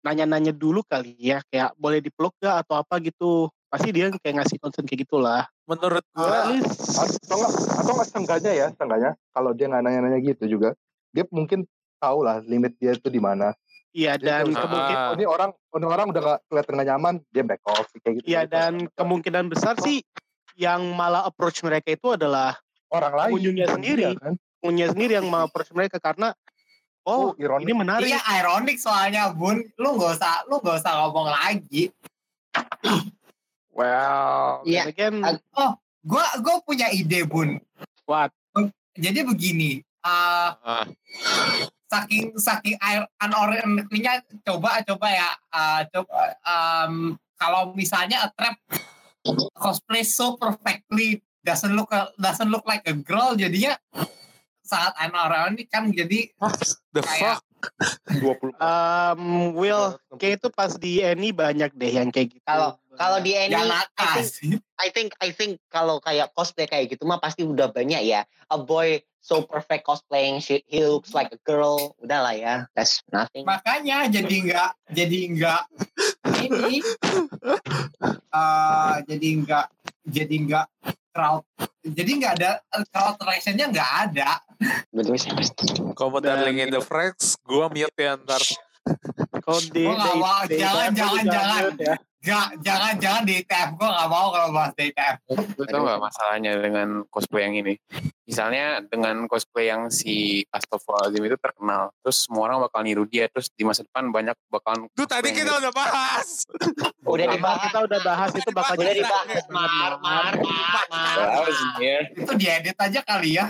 [SPEAKER 6] nanya-nanya dulu kali ya kayak boleh dipeluk gak atau apa gitu pasti dia kayak ngasih concern kayak gitulah
[SPEAKER 2] Menurut gua,
[SPEAKER 6] least
[SPEAKER 7] atau nggak atau nggak setengahnya ya setengahnya kalau dia nggak nanya-nanya gitu juga dia mungkin tahu lah limit dia itu di mana
[SPEAKER 6] iya dan
[SPEAKER 7] tahu,
[SPEAKER 6] kemungkinan
[SPEAKER 2] Ah.
[SPEAKER 7] oh, ini orang ini orang udah nggak kelihatan nggak nyaman dia back off kayak gitu
[SPEAKER 6] iya dan kemungkinan besar sih yang malah approach mereka itu adalah
[SPEAKER 7] orang lain
[SPEAKER 6] pengunjungnya
[SPEAKER 7] bukan
[SPEAKER 6] sendiri.
[SPEAKER 7] dia, kan
[SPEAKER 6] punya sendiri yang mau approach mereka karena oh,
[SPEAKER 7] Oh, ironik.
[SPEAKER 6] ini menarik
[SPEAKER 5] Iya ironik soalnya bun, lu nggak usah lu nggak usah ngomong lagi.
[SPEAKER 6] Well
[SPEAKER 4] Iya,
[SPEAKER 6] then again
[SPEAKER 4] ag-
[SPEAKER 5] Gua gua punya ide bun.
[SPEAKER 6] what
[SPEAKER 5] Jadi begini, uh,
[SPEAKER 2] Ah.
[SPEAKER 5] saking saking air unoriginalnya coba coba ya uh, coba um, kalau misalnya a trap cosplay so perfectly doesn't look doesn't look like a girl jadinya sangat unoriginal kan jadi
[SPEAKER 2] the
[SPEAKER 5] kayak
[SPEAKER 2] fuck?
[SPEAKER 7] 20
[SPEAKER 6] um, Will kayak itu pas di Annie banyak deh yang kayak gitu
[SPEAKER 4] Kalau kalau di
[SPEAKER 5] yang
[SPEAKER 4] I think,
[SPEAKER 5] atas
[SPEAKER 4] I think I think kalau kayak cosplay kayak gitu mah pasti udah banyak ya. A boy so perfect cosplaying, she, he looks like a girl. Udahlah ya, that's nothing.
[SPEAKER 5] makanya jadi nggak jadi nggak ini uh, jadi nggak jadi nggak crowd jadi nggak ada crowd reactionnya nggak ada
[SPEAKER 4] Betul sih.
[SPEAKER 2] Kalau
[SPEAKER 6] Dan-
[SPEAKER 2] darling in the Franks, gua mute ya ntar.
[SPEAKER 6] kalau di
[SPEAKER 5] nggak
[SPEAKER 6] di- di-
[SPEAKER 5] jangan,
[SPEAKER 6] di-
[SPEAKER 5] jangan,
[SPEAKER 6] di-
[SPEAKER 5] jangan.
[SPEAKER 6] ya.
[SPEAKER 5] Jangan jangan di TF gue nggak mau kalau bahas di TF
[SPEAKER 8] Lu tau gak masalahnya dengan cosplay yang ini? Misalnya dengan cosplay yang si Astagfirullahaladzim itu terkenal. Terus semua orang bakal niru dia. Terus di masa depan banyak bakalan
[SPEAKER 2] Tuh tadi kita udah bahas.
[SPEAKER 4] Udah dibahas.
[SPEAKER 6] kita udah bahas itu bakal
[SPEAKER 4] Udah
[SPEAKER 6] jadi
[SPEAKER 4] dibahas. Mar, mar, mar, mar.
[SPEAKER 5] itu diedit aja kali Ya,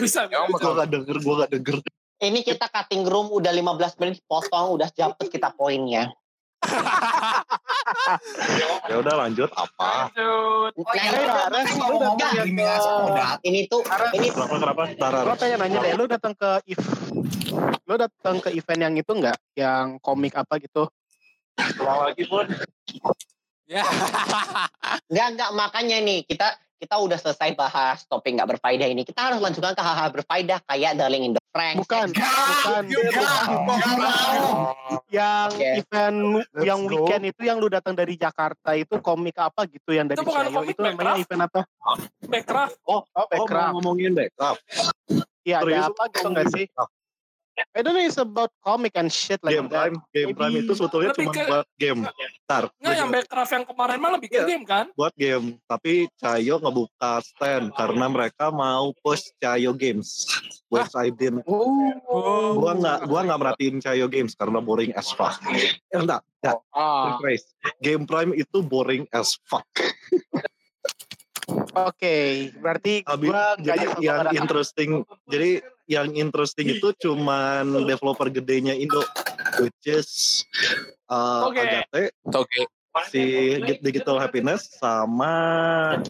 [SPEAKER 1] bisa.
[SPEAKER 3] Gue gak denger, gue gak denger.
[SPEAKER 4] Ini kita cutting room udah 15 menit potong, udah dapet kita poinnya.
[SPEAKER 3] Ya udah lanjut apa?
[SPEAKER 1] Lanjut.
[SPEAKER 5] oh
[SPEAKER 6] lu datang ya
[SPEAKER 4] ini tuh ini
[SPEAKER 3] Kenapa kenapa? Tarar.
[SPEAKER 6] Lo pengen nanya deh, lo datang ke if lo datang ke event yang itu nggak, yang komik apa gitu?
[SPEAKER 3] Lagi pun.
[SPEAKER 2] Ya.
[SPEAKER 4] enggak enggak makanya nih kita kita udah selesai bahas topik nggak berfaedah ini. Kita harus lanjutkan ke hal-hal berfaedah kayak Darling in the Franks.
[SPEAKER 6] Bukan,
[SPEAKER 5] Enggak,
[SPEAKER 6] bukan. Yang event
[SPEAKER 7] Let's
[SPEAKER 6] yang
[SPEAKER 7] go.
[SPEAKER 6] weekend itu yang lu datang dari Jakarta itu komik apa gitu yang dari
[SPEAKER 1] Itu bukan
[SPEAKER 6] Shayo
[SPEAKER 1] komik,
[SPEAKER 6] itu namanya
[SPEAKER 1] Backcraft.
[SPEAKER 6] event apa?
[SPEAKER 1] Backcraft.
[SPEAKER 6] Oh,
[SPEAKER 3] Oh
[SPEAKER 6] Backcraft.
[SPEAKER 3] mau ngomongin backup.
[SPEAKER 6] Iya, ada apa gitu nggak sih? I don't know, it's about comic and shit like
[SPEAKER 3] Game
[SPEAKER 6] that.
[SPEAKER 3] Prime, Game
[SPEAKER 6] Maybe-
[SPEAKER 3] Prime itu sebetulnya
[SPEAKER 1] Lebih
[SPEAKER 3] cuma
[SPEAKER 1] ke-
[SPEAKER 3] buat game. Ntar,
[SPEAKER 1] Nggak, yang Backcraft yang kemarin mah lebih ke
[SPEAKER 3] Iya.
[SPEAKER 1] game kan?
[SPEAKER 3] buat game. Tapi Cayo ngebuka stand karena mereka mau push Cayo Games. Website din.
[SPEAKER 2] Oh.
[SPEAKER 3] Gua nggak, gua nggak merhatiin Cayo Games karena boring as fuck. Eh, enggak, enggak.
[SPEAKER 6] Ah,
[SPEAKER 3] Rephrase. Game Prime itu boring as fuck.
[SPEAKER 6] Oke, berarti
[SPEAKER 3] Habis,
[SPEAKER 6] gua nggak
[SPEAKER 3] jadi yang interesting, jadi yang interesting itu cuman developer gedenya Indo, which is uh,
[SPEAKER 1] Oke.
[SPEAKER 3] Agate,
[SPEAKER 2] Oke.
[SPEAKER 3] si Digital Happiness sama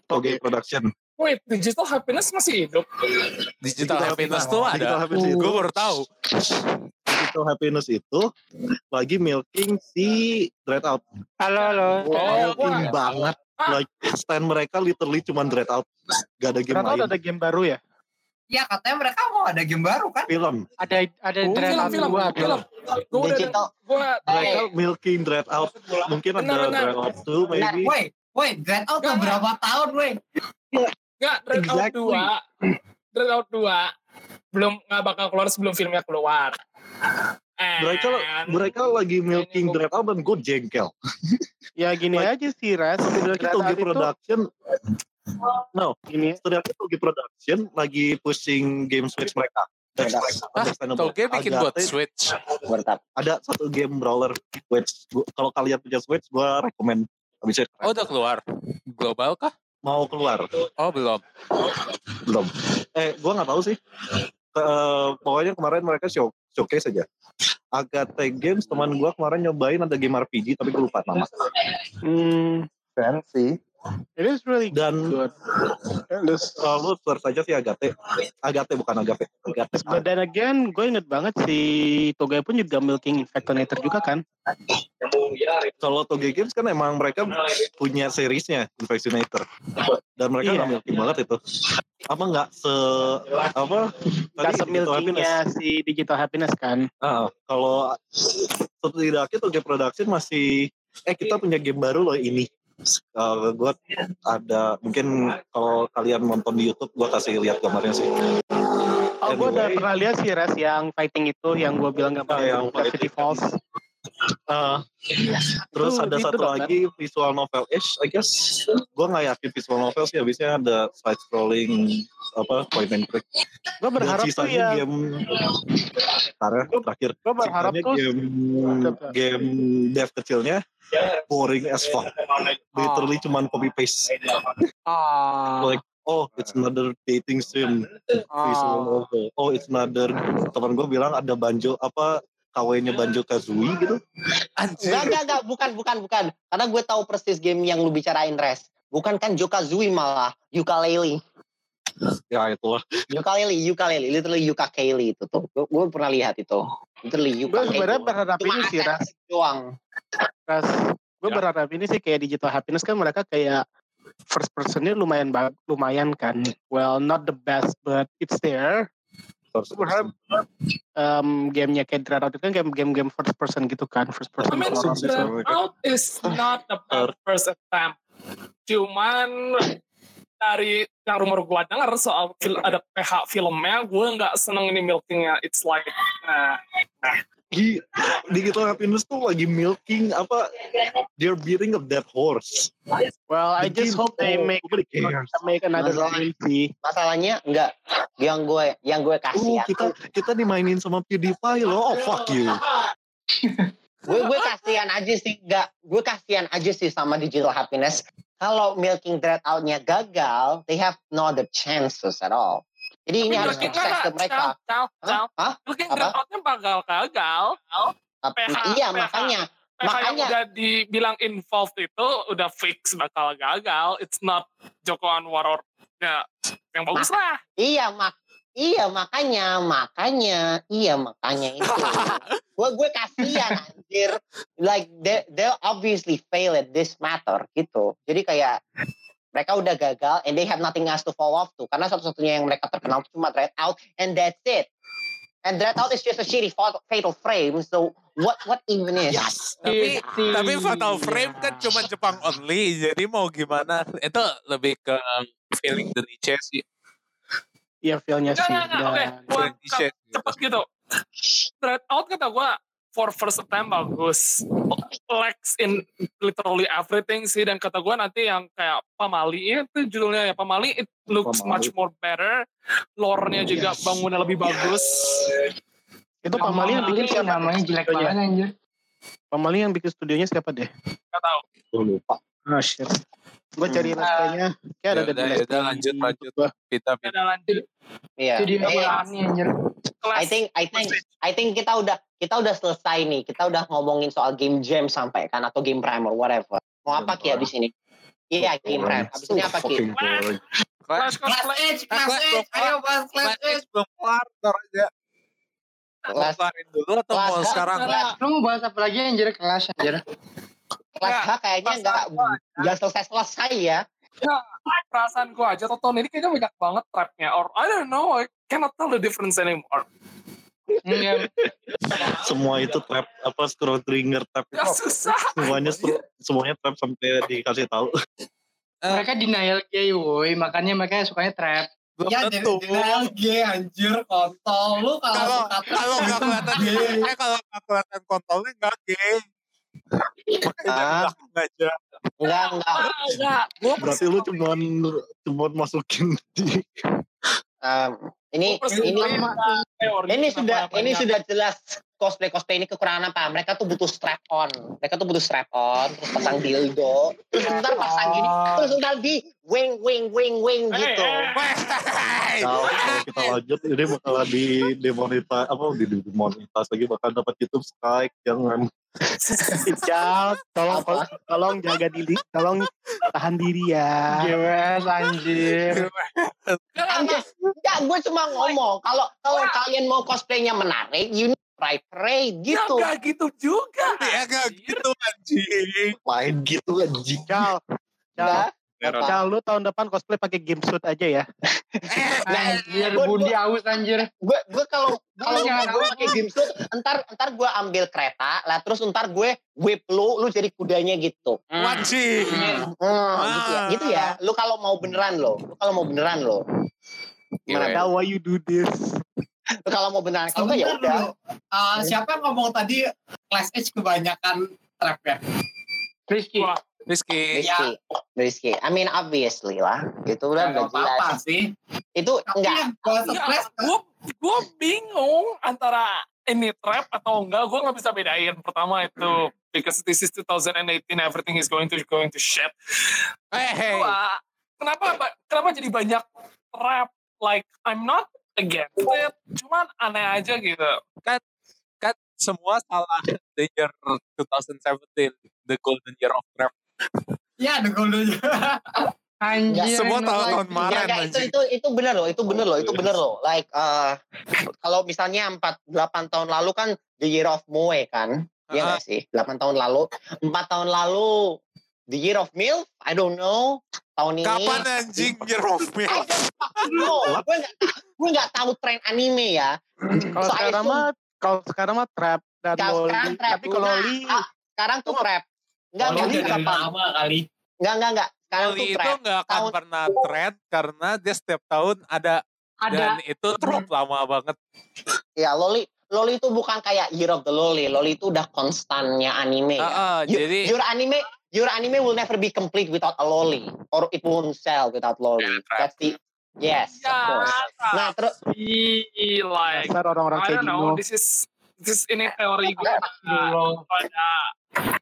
[SPEAKER 3] Toge Production.
[SPEAKER 1] Wait, digital happiness masih hidup.
[SPEAKER 2] Digital happiness tuh
[SPEAKER 3] Digital
[SPEAKER 2] ada.
[SPEAKER 3] Happiness itu,
[SPEAKER 2] Gue baru tahu.
[SPEAKER 3] Digital Happiness itu lagi milking si Dread Out.
[SPEAKER 6] Halo, halo.
[SPEAKER 3] milking
[SPEAKER 1] wah.
[SPEAKER 3] banget.
[SPEAKER 1] Ah.
[SPEAKER 3] Like stand mereka literally cuman Dread Out. Gak ada game
[SPEAKER 6] Ternyata
[SPEAKER 3] lain.
[SPEAKER 6] ada game baru ya?
[SPEAKER 5] Ya katanya mereka mau ada game baru kan
[SPEAKER 3] Film.
[SPEAKER 6] Ada ada
[SPEAKER 1] Oh,
[SPEAKER 6] Dread
[SPEAKER 1] film,
[SPEAKER 6] Out
[SPEAKER 1] film,
[SPEAKER 6] dua,
[SPEAKER 1] film. Gue udah,
[SPEAKER 4] Digital.
[SPEAKER 1] gue
[SPEAKER 3] Mereka milking Dread Out. Mungkin
[SPEAKER 1] Benar,
[SPEAKER 3] ada
[SPEAKER 1] benar.
[SPEAKER 3] Dread Out 2 maybe.
[SPEAKER 5] woi woi Dread Out tuh berapa tahun woi
[SPEAKER 1] Enggak, Dread Out
[SPEAKER 3] Exactly.
[SPEAKER 1] 2. Dread Out 2. belum nggak bakal keluar sebelum filmnya keluar.
[SPEAKER 3] Mereka
[SPEAKER 1] And-
[SPEAKER 3] mereka lagi milking Dread Out dan gue jengkel.
[SPEAKER 6] Ya gini
[SPEAKER 3] Like,
[SPEAKER 6] aja sih Ras.
[SPEAKER 3] Setidaknya
[SPEAKER 6] Dread Out itu
[SPEAKER 3] Production, no,
[SPEAKER 6] gini
[SPEAKER 3] setidaknya Toge Production lagi pushing game Switch mereka.
[SPEAKER 2] Ah. Toge bikin buat Switch.
[SPEAKER 3] Ada satu game brawler gua- kalau kalian punya Switch, gue rekomend. Bisa
[SPEAKER 2] Oh udah keluar. Global kah?
[SPEAKER 3] mau keluar
[SPEAKER 2] Oh belum.
[SPEAKER 3] belum? Eh, gue nggak tahu sih. Eh, pokoknya kemarin mereka show showcase aja. Agate Games teman gue kemarin nyobain ada game RPG tapi gue lupa nama.
[SPEAKER 6] hmm,
[SPEAKER 7] Fancy.
[SPEAKER 6] It is really
[SPEAKER 3] Dan
[SPEAKER 6] good. Terus,
[SPEAKER 3] kalau lu search aja sih Agate. Agate bukan Agate. Agate.
[SPEAKER 6] But then again, gue inget banget si Toga pun juga milking Infectonator juga kan.
[SPEAKER 3] Kalau Toge Games kan emang mereka punya seriesnya Infectionator. Dan mereka nggak milking banget itu. Apa nggak se apa?
[SPEAKER 6] Gak
[SPEAKER 3] tadi Digital Happiness.
[SPEAKER 6] semilkingnya si Digital Happiness kan.
[SPEAKER 3] Ah, kalau setidaknya Toge Production masih eh kita punya game baru loh ini. Uh, gue ada mungkin kalau kalian nonton di YouTube gue kasih lihat gambarnya sih.
[SPEAKER 6] Oh, gue udah pernah lihat sih Ras yang fighting itu yang gue bilang gak
[SPEAKER 3] Ah, yang
[SPEAKER 6] Gravity. Falls.
[SPEAKER 3] Uh, terus ada
[SPEAKER 6] itu
[SPEAKER 3] satu
[SPEAKER 6] dong, kan?
[SPEAKER 3] lagi visual novel ish, I guess. Gue nggak yakin visual novel sih, habisnya ada side scrolling apa point and click.
[SPEAKER 6] Gue berharap tuh ya,
[SPEAKER 3] game karena terakhir
[SPEAKER 6] gue berharap tuh
[SPEAKER 3] game game dev kecilnya boring as fuck. Literally cuman copy paste.
[SPEAKER 6] ah,
[SPEAKER 3] Like, oh it's another dating sim visual
[SPEAKER 6] ah,
[SPEAKER 3] novel. Oh it's another teman gue bilang ada banjo apa KW-nya Banjo Kazooie gitu.
[SPEAKER 2] Anjir.
[SPEAKER 4] Enggak, enggak, enggak. Bukan, bukan, bukan. Karena gue tahu persis game yang lu bicarain, Res. Bukan kan Jokazui malah. Ukulele.
[SPEAKER 3] Ya itulah.
[SPEAKER 4] Ukulele, ukulele. Literally ukulele itu tuh. Gue, gue pernah lihat itu. Literally
[SPEAKER 6] gue
[SPEAKER 4] ukulele.
[SPEAKER 6] sebenarnya berharap
[SPEAKER 4] Cuma
[SPEAKER 6] ini sih Ras.
[SPEAKER 4] doang.
[SPEAKER 6] Ras. Gue
[SPEAKER 3] Ya.
[SPEAKER 6] berharap ini sih kayak Digital Happiness kan mereka kayak first personnya lumayan lumayan kan. Well, not the best, but it's there.
[SPEAKER 3] First
[SPEAKER 6] Gue berharap um, gamenya kayak Dread Out itu kan game game game first person gitu kan, first person
[SPEAKER 1] I mean, Out is not the first. attempt. Cuman dari yang rumor gue dengar soal ada PH filmnya, gue nggak seneng ini milkingnya. It's like, nah,
[SPEAKER 3] Di Digital Happiness tuh lagi milking apa they're beating a dead horse.
[SPEAKER 6] Well, I just hope they make make another
[SPEAKER 4] Masalah-. Masalahnya enggak. Yang gue yang gue kasih
[SPEAKER 3] Oh,
[SPEAKER 4] ya.
[SPEAKER 3] kita kita dimainin sama PewDiePie loh. Oh, fuck you.
[SPEAKER 4] gue gue kasihan aja sih enggak. Gue kasihan aja sih sama Digital Happiness. Kalau milking dread out-nya gagal, they have no other chances at all. Jadi ini harus sukses ke mereka.
[SPEAKER 1] Cal, cal,
[SPEAKER 4] Hah?
[SPEAKER 1] Milking
[SPEAKER 4] Apa?
[SPEAKER 1] Dread Out-nya bakal gagal.
[SPEAKER 4] Tapi,
[SPEAKER 1] PH,
[SPEAKER 4] iya
[SPEAKER 1] PH.
[SPEAKER 4] makanya
[SPEAKER 1] PH yang
[SPEAKER 4] Makanya-
[SPEAKER 1] udah dibilang involved itu udah fix bakal gagal. It's not Joko Anwar ya, yang bagus lah.
[SPEAKER 4] Iya mak iya makanya makanya iya makanya itu. gue gue kasihan anjir. Like they they obviously fail at this matter gitu. Jadi kayak mereka udah gagal and they have nothing else to fall off to karena satu-satunya yang mereka terkenal cuma Dread Out and that's it. And Dread Out is just a shitty fatal, fatal frame. So what what even is?
[SPEAKER 3] Yes.
[SPEAKER 2] Tapi tapi Fatal Frame kan cuma Jepang only, jadi mau gimana? Itu lebih ke feeling the niche sih.
[SPEAKER 6] Iya feel-nya sih.
[SPEAKER 1] enggak, enggak. Oke,
[SPEAKER 2] gitu.
[SPEAKER 1] cepet gitu. Dread Out kata gue for first attempt bagus. Lex in literally everything sih dan kata gue nanti yang kayak Pamali itu judulnya ya Pamali it looks
[SPEAKER 3] Pamali.
[SPEAKER 1] much more better. Lore-nya juga bangunnya lebih bagus.
[SPEAKER 6] itu Pamali yang bikin siapa?
[SPEAKER 5] namanya jelek
[SPEAKER 6] Studionya.
[SPEAKER 5] banget anjir.
[SPEAKER 6] Pamali yang bikin studionya siapa deh?
[SPEAKER 1] Gak tahu.
[SPEAKER 3] Gue lupa.
[SPEAKER 6] Oh shit. Gue cari naskahnya. Kayak ada
[SPEAKER 2] Ya udah,
[SPEAKER 6] let's
[SPEAKER 2] ya udah,
[SPEAKER 6] play
[SPEAKER 2] lanjut, lanjut. Kita
[SPEAKER 1] Ada lanjut.
[SPEAKER 4] Iya. Eh,
[SPEAKER 5] apaan nih anjir.
[SPEAKER 4] I think I think I think kita udah kita udah selesai nih. Kita udah ngomongin soal game jam sampai kan atau game prime or whatever. Mau apa Ki abis ini? Iya game prime. Abis ini apa Ki?
[SPEAKER 1] Clash.
[SPEAKER 5] Edge, Class Edge, ayo bahas Class Edge.
[SPEAKER 2] belum kelar, ntar aja. Kelarin dulu atau
[SPEAKER 4] Kelas
[SPEAKER 2] mau sekarang?
[SPEAKER 4] kelas-
[SPEAKER 5] Lu mau bahas apa lagi anjir kelas anjir?
[SPEAKER 4] Kelas H kayaknya nggak nggak selesai selesai ya.
[SPEAKER 1] Perasaan gue aja tonton ini kayaknya banyak banget trapnya. Or I don't know, I cannot tell the difference anymore.
[SPEAKER 5] Iya.
[SPEAKER 3] Semua itu trap apa scroll trigger trap
[SPEAKER 1] Ya susah.
[SPEAKER 3] semuanya semuanya trap sampai dikasih tahu.
[SPEAKER 2] Eh.
[SPEAKER 5] Mereka denial gay woi, makanya mereka sukanya trap. Ya
[SPEAKER 2] tentu.
[SPEAKER 5] general G anjir kontol lu
[SPEAKER 2] Kalau
[SPEAKER 5] kalau
[SPEAKER 2] kalau nggak kelihatan, eh kalau nggak kelihatan kontolnya nggak gay. Makanya
[SPEAKER 4] Ah.
[SPEAKER 2] aja.
[SPEAKER 4] Enggak, enggak.
[SPEAKER 1] Enggak.
[SPEAKER 3] Berarti lu cuman cuman masukin di
[SPEAKER 4] Um, ini ini ini sudah ini sudah jelas cosplay cosplay ini kekurangan apa? Mereka tuh butuh strap on. Mereka tuh butuh strap on, terus pasang dildo, terus ntar pasang gini, terus ntar di wing wing wing wing gitu.
[SPEAKER 3] Nah, kalau kita lanjut ini bakalan di demonetize apa di demonetize lagi bakal dapat YouTube strike jangan
[SPEAKER 6] Ical, tolong
[SPEAKER 4] Apa?
[SPEAKER 6] tolong jaga diri, tolong tahan diri ya.
[SPEAKER 9] Gimana anjir?
[SPEAKER 4] Enggak, enggak, gue cuma ngomong kalau kalau kalian mau cosplaynya menarik, you need try parade
[SPEAKER 1] Ya
[SPEAKER 4] gitu.
[SPEAKER 1] enggak gitu juga.
[SPEAKER 2] Ya nggak gitu anjing.
[SPEAKER 3] main gitu anjing.
[SPEAKER 6] Cal, Cal, Cal, lu tahun depan cosplay pakai game suit aja ya.
[SPEAKER 9] Anjir,
[SPEAKER 4] Gua-
[SPEAKER 9] Bundi
[SPEAKER 4] gua-
[SPEAKER 9] aus anjir.
[SPEAKER 4] gue gue kalau kalau gue pakai game suit entar entar gue ambil kereta lah terus entar gue whip lu lu jadi kudanya gitu
[SPEAKER 2] Wajib.
[SPEAKER 4] Hmm, gitu ya gitu ya lu kalau mau beneran lo lu kalau mau beneran lo
[SPEAKER 8] Gimana?
[SPEAKER 6] Cal, why you do this?
[SPEAKER 4] lu kalau mau beneran kalau enggak ya udah.
[SPEAKER 5] Ah, siapa yang ngomong tadi Class H kebanyakan trap ya?
[SPEAKER 9] Rizky.
[SPEAKER 1] Wah,
[SPEAKER 2] Rizky.
[SPEAKER 4] Rizky Rizky I mean obviously lah itu udah
[SPEAKER 5] Nggak
[SPEAKER 4] jelas
[SPEAKER 5] apa-apa sih.
[SPEAKER 4] itu
[SPEAKER 5] Tapi
[SPEAKER 4] enggak
[SPEAKER 5] gua surprise
[SPEAKER 1] gue gue bingung antara ini trap atau enggak. Gue nggak bisa bedain. Pertama itu because this is 2018, everything is going to going to shit.
[SPEAKER 2] Eh, hey.
[SPEAKER 1] Kedua, kenapa ba- kenapa jadi banyak trap? Like I'm not against it, cuman aneh aja gitu.
[SPEAKER 2] kan semua salah the year 2017 the golden year of trap
[SPEAKER 5] Ya, ada golden.
[SPEAKER 9] Anjir.
[SPEAKER 2] semua
[SPEAKER 9] enak
[SPEAKER 2] tahun-tahun
[SPEAKER 9] lagi.
[SPEAKER 2] kemarin
[SPEAKER 4] Ya, itu
[SPEAKER 2] anjing.
[SPEAKER 4] itu itu bener loh, itu bener loh, itu bener loh. Like uh, kalau misalnya 4 8 tahun lalu kan the year of Moe kan? Iya
[SPEAKER 2] Ah.
[SPEAKER 4] nggak sih? 8 tahun lalu, 4 tahun lalu the year of MILF, I don't know. Tahun ini
[SPEAKER 2] kapan anjing year of
[SPEAKER 4] fucking know. gue nggak gue nggak tahu tren anime ya.
[SPEAKER 6] Kalau
[SPEAKER 4] So,
[SPEAKER 6] sekarang mah, kalau sekarang mah trap dan loli.
[SPEAKER 4] sekarang trap,
[SPEAKER 6] Tapi kalau loli,
[SPEAKER 4] ah, sekarang tuh trap. Enggak,
[SPEAKER 5] Kalau
[SPEAKER 4] enggak, enggak, enggak,
[SPEAKER 5] lama kali.
[SPEAKER 4] enggak, enggak, enggak. Sekarang
[SPEAKER 2] Kali itu
[SPEAKER 4] trap.
[SPEAKER 2] nggak akan
[SPEAKER 4] Tahun-
[SPEAKER 2] pernah trend karena dia setiap tahun ada,
[SPEAKER 5] Ada
[SPEAKER 2] dan itu drop lama banget
[SPEAKER 4] Ya, Loli Loli itu bukan kayak Year of the Loli. Loli itu udah konstannya anime ya.
[SPEAKER 2] Ah, ah,
[SPEAKER 4] You-
[SPEAKER 2] jadi
[SPEAKER 4] your anime your anime will never be complete without a lolly or it won't sell without lolly. That's the yes, of
[SPEAKER 1] Ya,
[SPEAKER 4] course. Nah, terus
[SPEAKER 1] like
[SPEAKER 6] orang-orang
[SPEAKER 1] I
[SPEAKER 6] kayak
[SPEAKER 1] don't know.
[SPEAKER 6] Dino.
[SPEAKER 1] This is this ini teori gue pada pada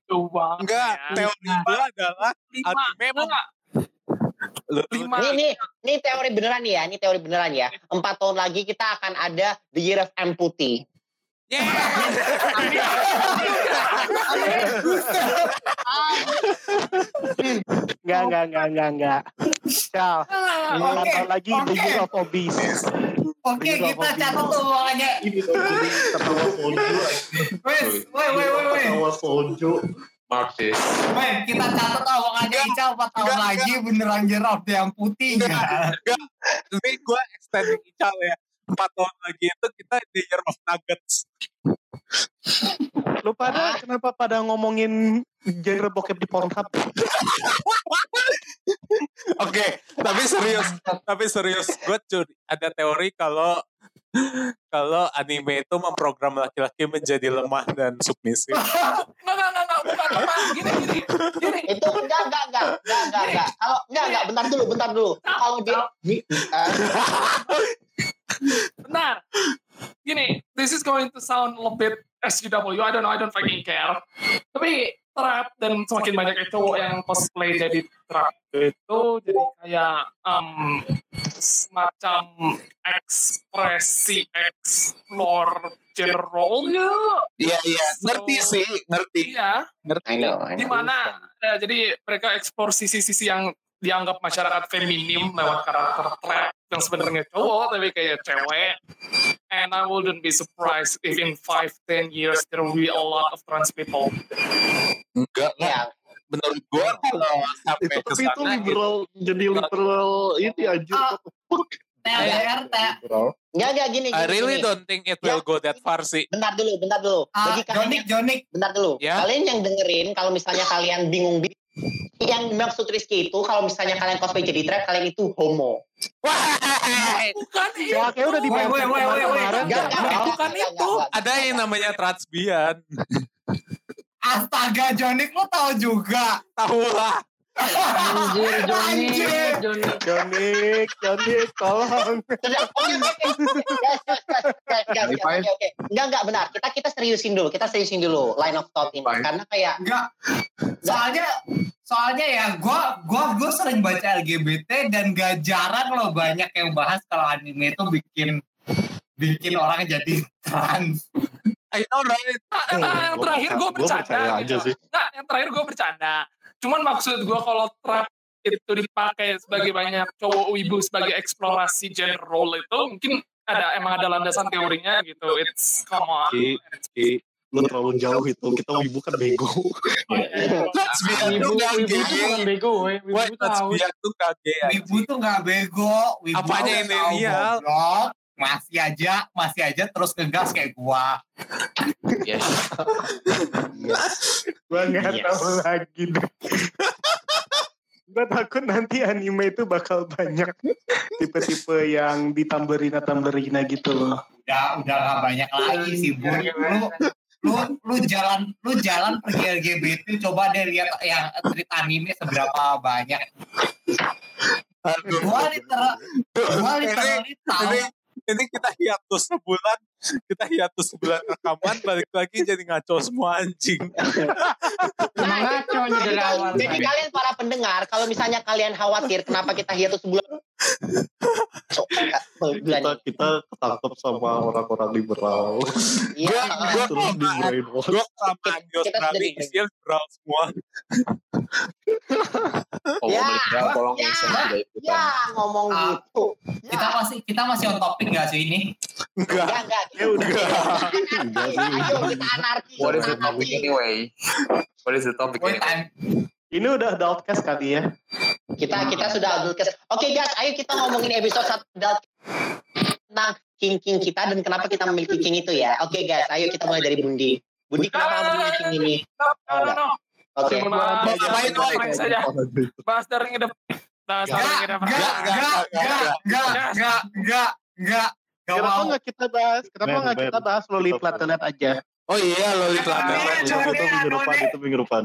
[SPEAKER 1] coba.
[SPEAKER 2] enggak teori gue adalah
[SPEAKER 1] lima,
[SPEAKER 2] anime
[SPEAKER 1] enggak, lima.
[SPEAKER 4] ini nih, ini teori beneran nih ya, ini teori beneran ya. Empat tahun lagi kita akan ada the year of amputee.
[SPEAKER 2] Yeah.
[SPEAKER 6] Enggak, enggak, enggak, enggak, enggak. Empat
[SPEAKER 5] Oke,
[SPEAKER 6] tahun lagi
[SPEAKER 5] oke.
[SPEAKER 6] year of obese.
[SPEAKER 5] Oke,
[SPEAKER 6] Ini
[SPEAKER 5] kita catat tuh makanya.
[SPEAKER 3] Ini ketawa soju.
[SPEAKER 5] Wes, woi, woi, woi, woi.
[SPEAKER 3] Ketawa soju.
[SPEAKER 5] Woi, kita catat makanya Ical 4 tahun
[SPEAKER 2] Enggak,
[SPEAKER 5] lagi beneran jerop deh yang putih ya.
[SPEAKER 2] Ini gue extending Ical ya. Empat tahun lagi itu kita di year of nuggets.
[SPEAKER 6] Lu pada kenapa pada ngomongin genre bokep di Pornhub?
[SPEAKER 2] Oke, tapi serius, tapi serius, gue curi ada teori kalau kalau anime itu memprogram laki-laki menjadi lemah dan submisif.
[SPEAKER 1] Enggak, enggak, enggak, enggak, bukan, bukan. Gini, gini, gini.
[SPEAKER 4] Itu enggak, enggak, enggak, enggak, enggak, enggak. Kalau enggak, enggak, bentar dulu, bentar dulu. Kalau dia eh,
[SPEAKER 1] Benar. Gini, this is going to sound a little bit SJW. I don't know, I don't fucking care. Tapi trap dan semakin banyak cowok yang cosplay jadi trap itu jadi kayak um, semacam ekspresi explore general ya.
[SPEAKER 2] Iya iya, ngerti sih, ngerti,
[SPEAKER 1] Iya,
[SPEAKER 2] ngerti.
[SPEAKER 4] I know, I know.
[SPEAKER 1] di mana eh, jadi mereka eksplor sisi-sisi yang dianggap masyarakat feminim lewat karakter trap yang sebenarnya cowok tapi kayak cewek and I wouldn't be surprised if in 5-10 years there will be a lot of trans people
[SPEAKER 2] Enggak lah,
[SPEAKER 4] ya,
[SPEAKER 2] menurut gue kalau sampai
[SPEAKER 3] Itu
[SPEAKER 2] ke
[SPEAKER 3] tapi itu liberal jadi liberal ini the fuck?
[SPEAKER 5] TLDR,
[SPEAKER 4] enggak, enggak gini,
[SPEAKER 2] I
[SPEAKER 4] gini,
[SPEAKER 2] really
[SPEAKER 4] gini.
[SPEAKER 2] don't think it will go that far sih.
[SPEAKER 4] Bentar dulu, bentar dulu.
[SPEAKER 5] ah,
[SPEAKER 4] Bagi kalian
[SPEAKER 5] Jonik, Jonik.
[SPEAKER 4] bentar dulu.
[SPEAKER 2] Ya.
[SPEAKER 4] Kalian yang dengerin kalau misalnya kalian bingung yang maksud Rizky itu kalau misalnya kalian cosplay jadi trap kalian itu homo.
[SPEAKER 1] Bukan itu.
[SPEAKER 6] Ya, kayak udah di
[SPEAKER 5] Woi, woi, woi, woi, woi.
[SPEAKER 6] kemarin kan?
[SPEAKER 4] enggak,
[SPEAKER 1] bukan itu.
[SPEAKER 2] Ada yang namanya transbian.
[SPEAKER 5] Astaga, Jonik lo tahu juga.
[SPEAKER 2] Tahu lah.
[SPEAKER 9] Anjir, Joni. Joni.
[SPEAKER 6] Jonik, Jonik, tolong.
[SPEAKER 4] Oke, oke. Enggak, enggak, benar. Kita kita seriusin dulu. Kita seriusin dulu line of thought ini.
[SPEAKER 7] Fine.
[SPEAKER 4] Karena kayak
[SPEAKER 5] Enggak. Soalnya soalnya ya gua gua gua sering baca LGBT dan gak jarang loh banyak yang bahas kalau anime itu bikin bikin orang jadi trans.
[SPEAKER 2] I know right.
[SPEAKER 1] Nah, nah, yang terakhir gue
[SPEAKER 3] Gua
[SPEAKER 1] bercanda.
[SPEAKER 3] percaya aja
[SPEAKER 1] gitu.
[SPEAKER 3] sih.
[SPEAKER 1] Nah, yang terakhir gue bercanda. Cuman maksud gue kalau trap itu dipakai sebagai banyak cowok wibu sebagai eksplorasi gender role itu mungkin ada emang ada landasan teorinya gitu. It's come on.
[SPEAKER 3] Ki, Ki, lu terlalu jauh itu. Kita wibu kan bego.
[SPEAKER 9] Wibu,
[SPEAKER 2] tuh gak
[SPEAKER 9] wibu tuh bukan
[SPEAKER 2] gay.
[SPEAKER 9] bego, Wibu tahu.
[SPEAKER 5] Wibu tuh gak bego, Wibu
[SPEAKER 2] Apanya
[SPEAKER 5] tuh
[SPEAKER 2] yang
[SPEAKER 5] goblok. Masih aja, masih aja terus ngegas kayak gua.
[SPEAKER 8] Yes.
[SPEAKER 6] Gua nggak
[SPEAKER 4] Yes.
[SPEAKER 6] tahu lagi deh. Gua takut nanti anime itu bakal banyak tipe-tipe yang ditamberina tamberina gitu loh.
[SPEAKER 5] Udah udah gak banyak lagi sih, Bun. Lu lu lu jalan lu jalan pergi LGBT coba deh lihat yang treat anime seberapa banyak. Gua literal gua literally tahu
[SPEAKER 2] Ini, ini kita hiatus sebulan, kita hiatus sebulan rekaman, balik lagi jadi ngaco semua anjing.
[SPEAKER 9] Emang ngaco
[SPEAKER 4] jadi,
[SPEAKER 9] dari awal.
[SPEAKER 4] jadi kalian para pendengar, kalau misalnya kalian khawatir kenapa kita hiatus sebulan,
[SPEAKER 3] Kita kita ketangkep sama orang-orang liberal.
[SPEAKER 4] Iya,
[SPEAKER 2] Gua-
[SPEAKER 3] Terus di brainwash.
[SPEAKER 2] Gue kelamaan di
[SPEAKER 4] Kita
[SPEAKER 2] Australia, isinya liberal semua.
[SPEAKER 8] Oh,
[SPEAKER 4] Ya,
[SPEAKER 8] liberal tolong
[SPEAKER 4] ya, ya ngomong
[SPEAKER 5] Ah.
[SPEAKER 4] gitu.
[SPEAKER 5] kita masih kita masih on topik gak sih ini?
[SPEAKER 2] Enggak.
[SPEAKER 4] Enggak, enggak.
[SPEAKER 6] Ya udah.
[SPEAKER 3] Sih.
[SPEAKER 4] Anarki.
[SPEAKER 8] What is the topic anyway? What is the topic anyway?
[SPEAKER 6] Ini udah adultcast kali ya.
[SPEAKER 4] Kita kita sudah adult cast. Oke guys, ayo kita ngomongin episode satu adult tentang king king kita dan kenapa kita memiliki king itu ya. Oke guys, ayo kita mulai dari Bundi. Bundi kenapa memiliki king ini?
[SPEAKER 1] No, no, no.
[SPEAKER 4] Oke.
[SPEAKER 1] Bahas-
[SPEAKER 2] Bahas apa itu,
[SPEAKER 1] bahas
[SPEAKER 2] Mike?
[SPEAKER 1] saja. Bahas dari ngedep. Bahas dari
[SPEAKER 5] Enggak,
[SPEAKER 1] ngedep.
[SPEAKER 5] enggak, enggak, enggak, enggak, enggak, enggak, enggak. Gak
[SPEAKER 6] Kenapa nggak kita bahas? Kenapa nggak kita bahas Loli Platelet aja?
[SPEAKER 2] Oh iya, lo itu
[SPEAKER 5] ada.
[SPEAKER 3] Itu itu minggu depan, itu minggu depan.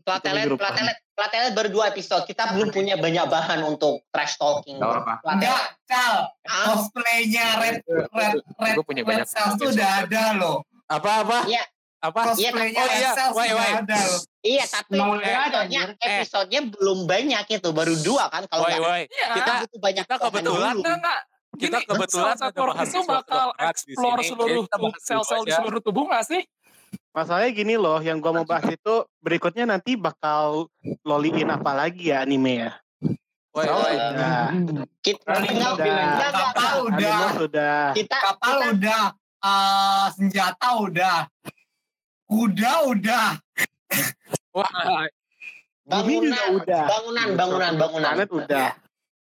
[SPEAKER 4] Platelet, platelet, platelet baru dua episode. Kita belum punya banyak bahan untuk trash talking.
[SPEAKER 8] Gak apa-apa.
[SPEAKER 5] Enggak,
[SPEAKER 4] Platelet.
[SPEAKER 5] Cal. Cosplaynya Red, Red, Red,
[SPEAKER 8] punya banyak
[SPEAKER 5] Cells tuh udah ada loh.
[SPEAKER 2] Apa-apa?
[SPEAKER 4] Iya.
[SPEAKER 2] Apa?
[SPEAKER 5] Cosplaynya
[SPEAKER 2] Oh iya,
[SPEAKER 5] Cells
[SPEAKER 2] wait,
[SPEAKER 5] udah
[SPEAKER 2] wait.
[SPEAKER 5] ada loh.
[SPEAKER 4] Iya, tapi episodenya,
[SPEAKER 9] anjir.
[SPEAKER 2] Eh.
[SPEAKER 4] episodenya belum banyak itu, baru dua kan kalau nggak.
[SPEAKER 1] Iya.
[SPEAKER 2] Kita
[SPEAKER 4] butuh banyak
[SPEAKER 2] kita
[SPEAKER 4] bahan
[SPEAKER 2] kebetulan
[SPEAKER 1] enggak.
[SPEAKER 2] Kita
[SPEAKER 1] Gini,
[SPEAKER 2] kebetulan
[SPEAKER 1] sel
[SPEAKER 2] ada
[SPEAKER 1] work
[SPEAKER 2] bahan
[SPEAKER 1] itu bakal explore seluruh sel-sel di seluruh tubuh nggak sih?
[SPEAKER 6] Masalahnya gini loh, yang gua mau bahas itu berikutnya nanti bakal loliin apa lagi ya anime ya.
[SPEAKER 2] Woi, woi.
[SPEAKER 6] Nah,
[SPEAKER 4] Kita enggak, enggak,
[SPEAKER 5] Kapal udah.
[SPEAKER 6] sudah.
[SPEAKER 4] kita
[SPEAKER 5] Kapal udah. eh, senjata udah. Kuda udah.
[SPEAKER 2] Wah,
[SPEAKER 4] bangunan, bangunan, bangunan, bangunan,
[SPEAKER 6] Planet udah.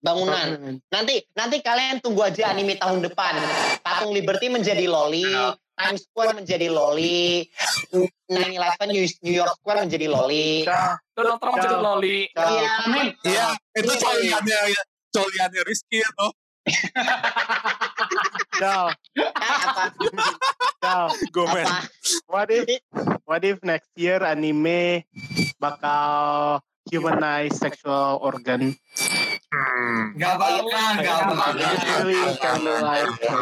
[SPEAKER 4] Bangunan. Nanti nanti kalian tunggu aja anime tahun depan. Patung Liberty menjadi loli, Times Square menjadi loli, 9/11 New New York Square menjadi loli.
[SPEAKER 1] Donald Trump jadi loli.
[SPEAKER 4] Iya.
[SPEAKER 2] iya, itu coliannya coliannya Rizky itu.
[SPEAKER 4] Apa?
[SPEAKER 6] Cal,
[SPEAKER 2] Gomez.
[SPEAKER 4] Apa?
[SPEAKER 6] what if, what if next year anime bakal humanize sexual organ?
[SPEAKER 5] Gak bakal, gak bakal.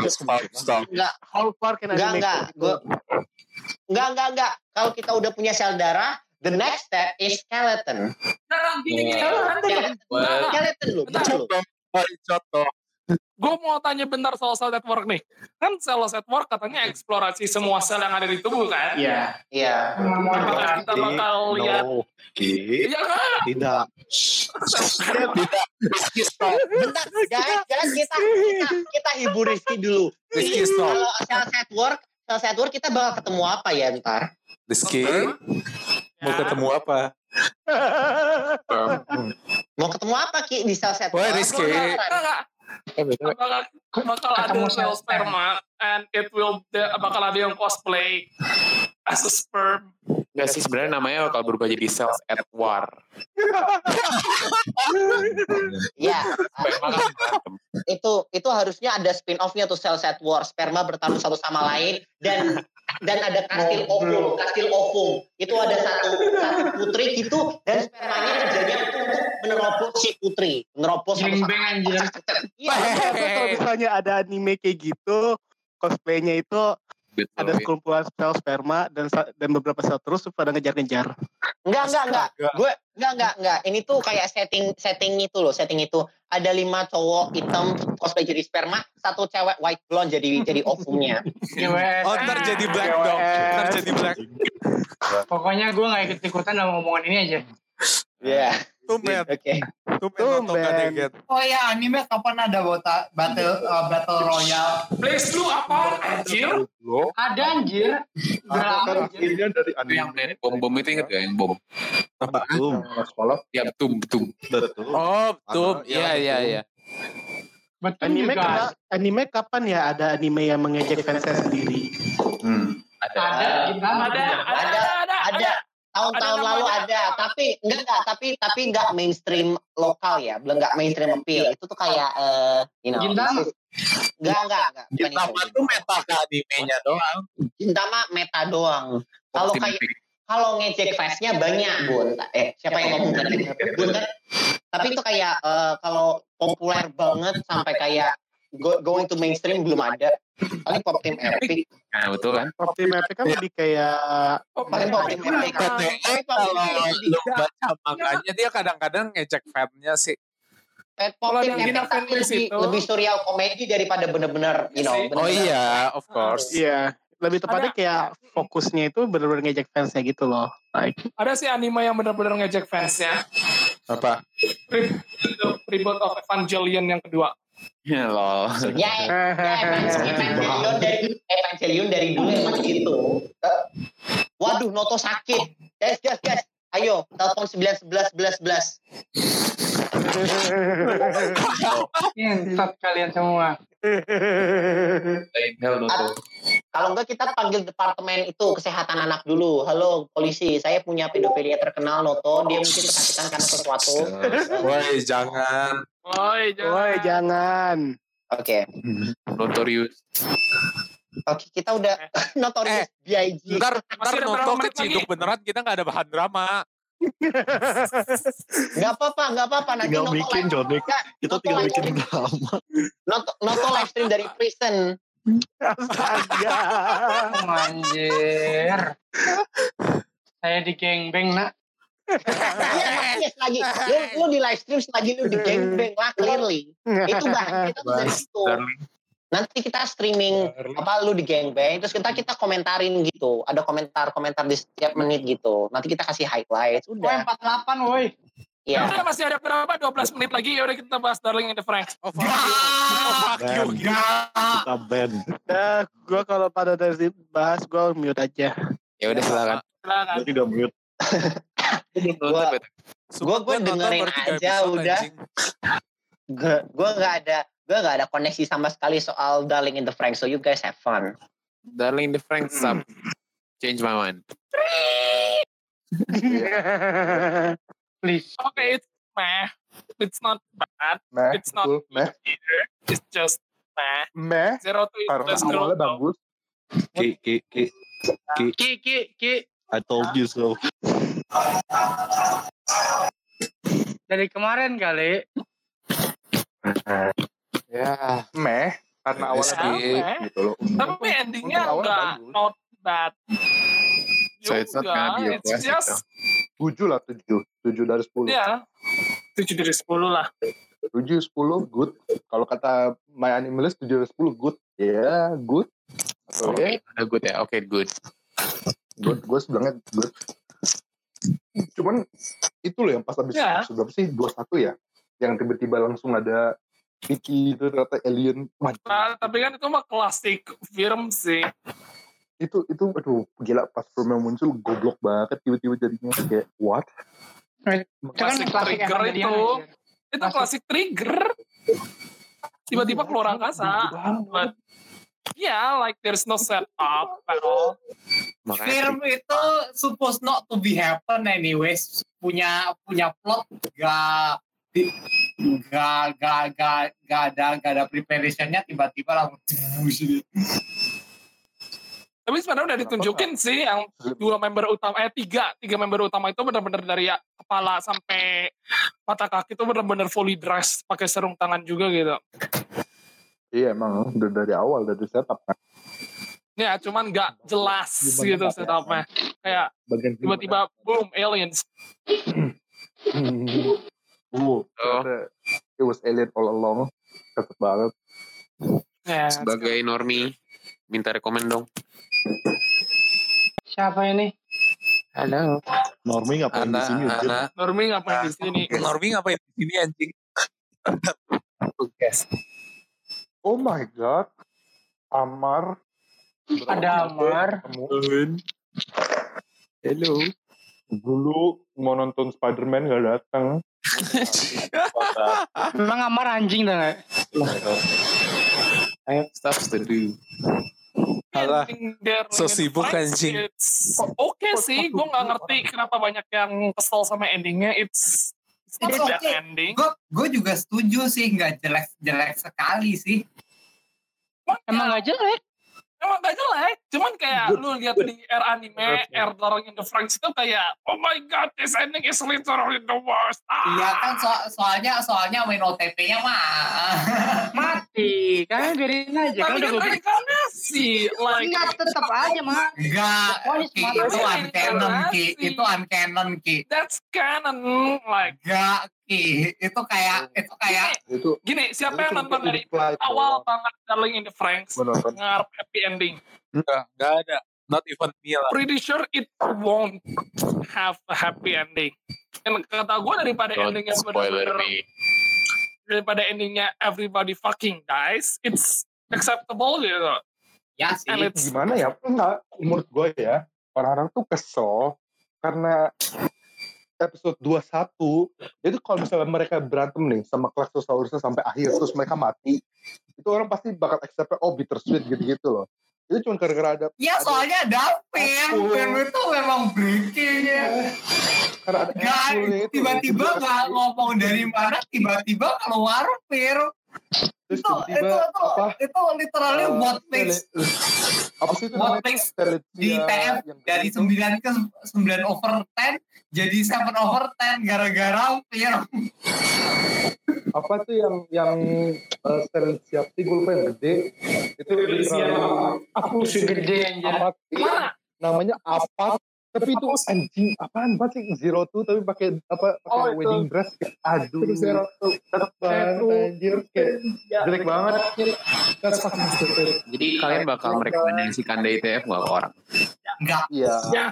[SPEAKER 2] Stop, stop.
[SPEAKER 4] Enggak,
[SPEAKER 6] how far can
[SPEAKER 4] enggak.
[SPEAKER 6] go?
[SPEAKER 4] Gua enggak, enggak, enggak. Kalau kita udah punya sel darah, the next step is skeleton.
[SPEAKER 1] Nah, gini
[SPEAKER 4] Skeleton, skeleton lu, betul lu.
[SPEAKER 2] Contoh.
[SPEAKER 1] Gue mau tanya bentar soal cell network nih. Kan cell network katanya eksplorasi semua sel yang ada di tubuh kan?
[SPEAKER 6] Iya.
[SPEAKER 4] Iya.
[SPEAKER 1] Apakah kita bakal lihat? Iya kan?
[SPEAKER 3] Tidak.
[SPEAKER 2] Rizky stop.
[SPEAKER 4] Bentar, guys, guys, kita, kita, kita hibur Rizky dulu.
[SPEAKER 2] Rizky stop.
[SPEAKER 4] Kalau sel network, sel network kita bakal ketemu apa ya ntar?
[SPEAKER 2] Rizky, mau
[SPEAKER 1] Ya.
[SPEAKER 2] ketemu apa?
[SPEAKER 4] Mau ketemu apa Ki di sel network?
[SPEAKER 2] Woi, Rizky.
[SPEAKER 8] Eh.
[SPEAKER 1] Bakal, bakal ada sel sperma and it will bakal ada yang cosplay as a sperm
[SPEAKER 8] Enggak sih sebenarnya namanya bakal berubah jadi Cells at War.
[SPEAKER 4] Ya, itu itu harusnya ada spin off-nya tuh Cell Set War, sperma bertarung satu sama lain dan dan ada kastil ovum, kastil ovum. Itu ada satu satu putri gitu dan spermanya kerjanya itu untuk menerobos si putri, menerobos. Iya.
[SPEAKER 6] Kalau misalnya ada anime kayak gitu, cosplaynya itu
[SPEAKER 8] Betul.
[SPEAKER 6] ada sekumpulan sel sperma dan dan beberapa sel terus pada ngejar-ngejar.
[SPEAKER 4] Enggak, enggak, enggak. Gue enggak, enggak, enggak. Ini tuh kayak setting setting itu loh, setting itu. Ada lima cowok hitam cosplay jadi sperma, satu cewek white blonde jadi jadi ovumnya.
[SPEAKER 2] Oh ntar jadi black dog. Ntar jadi black.
[SPEAKER 9] Pokoknya gue gak ikut-ikutan dalam omongan ini aja.
[SPEAKER 4] Iya.
[SPEAKER 2] Tumben.
[SPEAKER 4] Oke.
[SPEAKER 2] Tumben
[SPEAKER 6] Tumben.
[SPEAKER 5] Oh ya anime kapan ada bota, battle uh, battle royale?
[SPEAKER 1] Please lu apa anjir?
[SPEAKER 9] Ada anjir.
[SPEAKER 7] Kan
[SPEAKER 9] anjir.
[SPEAKER 7] akhirnya dari
[SPEAKER 8] Itu yang
[SPEAKER 7] anime
[SPEAKER 8] bom-bom itu inget gak yang bom?
[SPEAKER 3] Betul.
[SPEAKER 7] anak sekolah
[SPEAKER 8] Ya tum tum.
[SPEAKER 3] Betul.
[SPEAKER 2] Oh, tum. Iya,
[SPEAKER 3] ya,
[SPEAKER 2] iya,
[SPEAKER 3] betul.
[SPEAKER 2] iya.
[SPEAKER 9] Betul
[SPEAKER 6] Anime
[SPEAKER 9] juga.
[SPEAKER 6] kena, anime kapan ya ada anime yang mengejek fansnya sendiri?
[SPEAKER 8] Hmm. Ada.
[SPEAKER 9] Ada, kita
[SPEAKER 1] Ada, ada, ada, ada,
[SPEAKER 4] Ada tahun-tahun
[SPEAKER 1] Ada
[SPEAKER 4] lalu ada,
[SPEAKER 1] apa?
[SPEAKER 4] tapi enggak enggak, tapi tapi enggak mainstream lokal ya, belum enggak mainstream appeal. Itu tuh kayak eh you know.
[SPEAKER 9] Gintama.
[SPEAKER 4] Enggak, enggak, enggak.
[SPEAKER 2] Gintama
[SPEAKER 4] itu.
[SPEAKER 2] tuh meta ke animenya doang.
[SPEAKER 4] Gintama meta doang. Kalau kayak kalau ngejek face-nya banyak, Bun. Eh, siapa yang ngomong tadi? Bun kan? Tapi itu kayak eh, kalau populer banget sampai kayak go- going to mainstream belum ada. Paling pop team epic.
[SPEAKER 8] Nah betul kan?
[SPEAKER 6] Pop Team Epic kan lebih kayak
[SPEAKER 1] Oh,
[SPEAKER 4] Paling pop team epic.
[SPEAKER 2] Kalau lu baca manganya dia kadang-kadang ngecek fan-nya sih.
[SPEAKER 4] Eh, pop team epic tapi lebih,
[SPEAKER 1] itu-
[SPEAKER 4] lebih surreal komedi daripada bener-bener, you know.
[SPEAKER 1] Iya sih.
[SPEAKER 2] Oh
[SPEAKER 4] bener-bener-
[SPEAKER 2] iya, of course.
[SPEAKER 6] Iya, lebih tepatnya kayak fokusnya itu benar-benar ngejek fansnya gitu loh. Like,
[SPEAKER 1] Ada sih anime yang benar-benar ngejek fansnya.
[SPEAKER 2] Apa?
[SPEAKER 1] Re- Reboot of Evangelion yang kedua.
[SPEAKER 8] Lol.
[SPEAKER 4] Ya, ya Evan- Evangelion dari Evangelion dari dulu emang gitu. Eh, waduh, Noto sakit. Guys, guys, guys. Ayo, telepon 911 11 11.
[SPEAKER 9] Ngentot kalian semua.
[SPEAKER 4] Kalau enggak kita panggil departemen itu kesehatan anak dulu. Halo polisi, saya punya pedofilia terkenal Noto. Dia mungkin kesakitan karena sesuatu.
[SPEAKER 2] Woi, jangan.
[SPEAKER 1] Woi, jangan.
[SPEAKER 6] Woi, jangan.
[SPEAKER 4] Oke,
[SPEAKER 8] Notorious.
[SPEAKER 4] oke kita udah notorious BIG.
[SPEAKER 2] Ntar, ntar nonton
[SPEAKER 1] menit
[SPEAKER 2] keciduk beneran kita nggak ada bahan drama.
[SPEAKER 4] Enggak apa-apa, enggak apa-apa. Nanti
[SPEAKER 3] Tinggal
[SPEAKER 4] Noto
[SPEAKER 3] bikin.
[SPEAKER 4] Enggak,
[SPEAKER 3] Kita tinggal
[SPEAKER 4] live
[SPEAKER 3] bikin
[SPEAKER 4] stream-
[SPEAKER 3] drama.
[SPEAKER 4] Noto, Noto live stream dari prison.
[SPEAKER 6] Astaga.
[SPEAKER 9] Oh, anjir. Saya di gengbeng nak.
[SPEAKER 4] Iya, makanya selagi lu, lu di live stream selagi lu di gangbang lah clearly. Itu bahan kita tuh dari situ. Nanti kita streaming apa lu di gangbang terus kita kita komentarin gitu. Ada komentar-komentar di setiap menit gitu. Nanti kita kasih highlights.
[SPEAKER 9] Woi,
[SPEAKER 4] Udah.
[SPEAKER 9] 48 woi.
[SPEAKER 4] Iya.
[SPEAKER 1] Udah masih ada berapa? 12 menit lagi. Ya udah kita bahas Darling in the Franxx.
[SPEAKER 2] Oh, fuck you. Oh, fuck you.
[SPEAKER 3] Kita ban.
[SPEAKER 6] Nah, gue kalau pada dari bahas gue mute aja.
[SPEAKER 8] Ya udah silakan.
[SPEAKER 1] Silakan.
[SPEAKER 3] Jadi udah mute.
[SPEAKER 4] Gua
[SPEAKER 2] nonton
[SPEAKER 4] dengerin aja udah. Gue gue nggak ada gue nggak ada koneksi sama sekali soal Darling in the Frank. So you guys have fun.
[SPEAKER 8] Darling the Frank sub. Change my mind.
[SPEAKER 9] Please.
[SPEAKER 1] Okay, it's meh. It's not bad.
[SPEAKER 7] meh
[SPEAKER 1] It's not
[SPEAKER 7] betul meh
[SPEAKER 1] either. It's just meh.
[SPEAKER 7] meh
[SPEAKER 1] Zero to
[SPEAKER 7] karena
[SPEAKER 1] Let's go.
[SPEAKER 7] awalnya bagus
[SPEAKER 3] Ki, ki, ki.
[SPEAKER 9] Ki, ki, ki.
[SPEAKER 3] I told you so.
[SPEAKER 9] Dari kemarin kali.
[SPEAKER 7] ya. Meh karena awalnya
[SPEAKER 1] Meh.
[SPEAKER 7] gitu loh.
[SPEAKER 1] Tapi endingnya enggak not bad.
[SPEAKER 8] So it's not
[SPEAKER 1] Juga,
[SPEAKER 8] gonna be a
[SPEAKER 1] it's
[SPEAKER 8] classic,
[SPEAKER 1] just
[SPEAKER 7] tujuh lah tujuh. Tujuh dari sepuluh.
[SPEAKER 1] Ya. 7 dari 10 lah.
[SPEAKER 7] tujuh sepuluh good. Kalau kata my anime list tujuh dari sepuluh good. Ya good. Atau
[SPEAKER 8] Oke,
[SPEAKER 7] ya.
[SPEAKER 8] udah good ya. Oke, good.
[SPEAKER 7] good. Gue sebenarnya good. Cuman itu loh yang pas habis
[SPEAKER 1] Ya.
[SPEAKER 7] sebelum sih? Dua satu ya? Yang tiba-tiba langsung ada Vicky itu ternyata alien
[SPEAKER 1] Nah, tapi kan itu mah klasik film sih.
[SPEAKER 7] itu itu aduh gila pas filmnya muncul goblok banget tiba-tiba jadinya kayak what
[SPEAKER 9] kan
[SPEAKER 1] Klasik
[SPEAKER 9] klasik
[SPEAKER 1] trigger itu. Itu
[SPEAKER 9] Klasik.
[SPEAKER 1] trigger. Tiba-tiba keluar angkasa. But yeah, like there's no setup at all.
[SPEAKER 8] Makanya
[SPEAKER 5] film itu supposed not to be happen anyways punya punya plot gak gak gak gak gak ada gak ada preparationnya tiba-tiba langsung.
[SPEAKER 1] Tapi sebenarnya udah ditunjukin sih yang dua member utama, eh tiga, tiga member utama itu benar-benar dari ya, kepala sampai mata kaki itu benar-benar fully dress, pakai sarung tangan juga gitu.
[SPEAKER 7] Iya emang udah dari awal udah di setup kan.
[SPEAKER 1] Ya, cuman nggak jelas
[SPEAKER 7] Gimana
[SPEAKER 1] gitu
[SPEAKER 7] ya?
[SPEAKER 1] setupnya. Kayak
[SPEAKER 7] Bagian
[SPEAKER 1] tiba-tiba boom aliens.
[SPEAKER 7] Uh, ternyata it was alien all along. Cepet banget.
[SPEAKER 1] Ya,
[SPEAKER 8] sebagai Normi minta rekomend dong.
[SPEAKER 9] Siapa ini?
[SPEAKER 8] Halo.
[SPEAKER 3] Normi ngapain di sini?
[SPEAKER 2] anak.
[SPEAKER 1] Normi ngapain di sini?
[SPEAKER 2] Normi ngapain di sini anjing? Tugas.
[SPEAKER 7] Oh my god. Amar.
[SPEAKER 9] Ada Amar.
[SPEAKER 7] Hello. Dulu mau nonton Spider-Man gak datang.
[SPEAKER 9] Emang Amar anjing dah nggak?
[SPEAKER 8] I have stuff to do.
[SPEAKER 2] Alah, so sibuk, anjing.
[SPEAKER 1] Oke sih, gue nggak ngerti kenapa banyak yang kesel sama endingnya. It's, it's not
[SPEAKER 5] okay.
[SPEAKER 1] ending.
[SPEAKER 5] gue gue juga setuju sih nggak jelek jelek sekali sih
[SPEAKER 9] Emang nggak jelek.
[SPEAKER 1] Emang gak jelek, cuman kayak lu lihat di air anime, air Darling in the Franks itu kayak, oh my god, this ending is literally the worst. Ah.
[SPEAKER 5] iya kan so- soalnya soalnya main OTP-nya mah
[SPEAKER 9] Mati. Kan biarin aja. Kan
[SPEAKER 1] Tapi
[SPEAKER 9] udah
[SPEAKER 1] kan
[SPEAKER 9] gue
[SPEAKER 1] sih, like,
[SPEAKER 9] Enggak, tetap aja, Mak.
[SPEAKER 5] Enggak,
[SPEAKER 9] Pokoknya
[SPEAKER 5] Ki, itu uncanon Ki, itu uncanon Ki.
[SPEAKER 1] that's canon. Like,
[SPEAKER 5] Enggak Ki, itu kayak itu kayak
[SPEAKER 7] Itu
[SPEAKER 1] gini, siapa yang
[SPEAKER 7] itu
[SPEAKER 1] nonton dari awal banget Darling in the Franks, ngarep happy ending.
[SPEAKER 2] Enggak, enggak ada. Not even me lah.
[SPEAKER 1] Pretty sure it won't have a happy ending. Dan kata gue daripada
[SPEAKER 8] Don't
[SPEAKER 1] endingnya
[SPEAKER 8] spoiler me.
[SPEAKER 1] daripada endingnya everybody fucking dies, it's acceptable gitu.
[SPEAKER 5] ya sih.
[SPEAKER 1] And it's
[SPEAKER 7] gimana ya enggak menurut gue ya orang-orang tuh kesel karena episode 21 itu kalau misalnya mereka berantem nih sama Klaxosaurusnya sampai akhir terus mereka mati itu orang pasti bakal accept oh bittersweet gitu-gitu loh. Itu cuma gara-gara ada
[SPEAKER 5] Ya soalnya ada film, film itu memang breaking ya.
[SPEAKER 7] karena ada
[SPEAKER 5] Gak, tiba-tiba nggak ngomong dari mana, tiba-tiba keluar film.
[SPEAKER 7] Terus
[SPEAKER 5] Itu, itu,
[SPEAKER 7] tiba-tiba
[SPEAKER 5] itu,
[SPEAKER 7] apa?
[SPEAKER 5] itu literally
[SPEAKER 7] eh,
[SPEAKER 5] what makes
[SPEAKER 7] tele- apa sih itu
[SPEAKER 5] what
[SPEAKER 7] Teletia
[SPEAKER 5] di TF
[SPEAKER 7] yang
[SPEAKER 5] dari
[SPEAKER 7] itu.
[SPEAKER 5] 9 ke 9 over 10 jadi 7 over 10 gara-gara film.
[SPEAKER 7] apa tuh yang yang uh, siap sih gue yang gede. Itu literally
[SPEAKER 9] Aku sih gede anjir.
[SPEAKER 7] apa?
[SPEAKER 1] Mana?
[SPEAKER 7] namanya apa tapi itu anjing apaan banget sih zero two tapi pakai apa pakai
[SPEAKER 1] Oh, itu.
[SPEAKER 7] wedding dress kayak aduh
[SPEAKER 1] Zero two.
[SPEAKER 7] banget anjir. Kayak jelek banget. that's fucking stupid.
[SPEAKER 8] Jadi kalian bakal merekomendasikan DITF nggak ke orang?
[SPEAKER 5] Enggak.
[SPEAKER 7] iya.
[SPEAKER 1] Ya,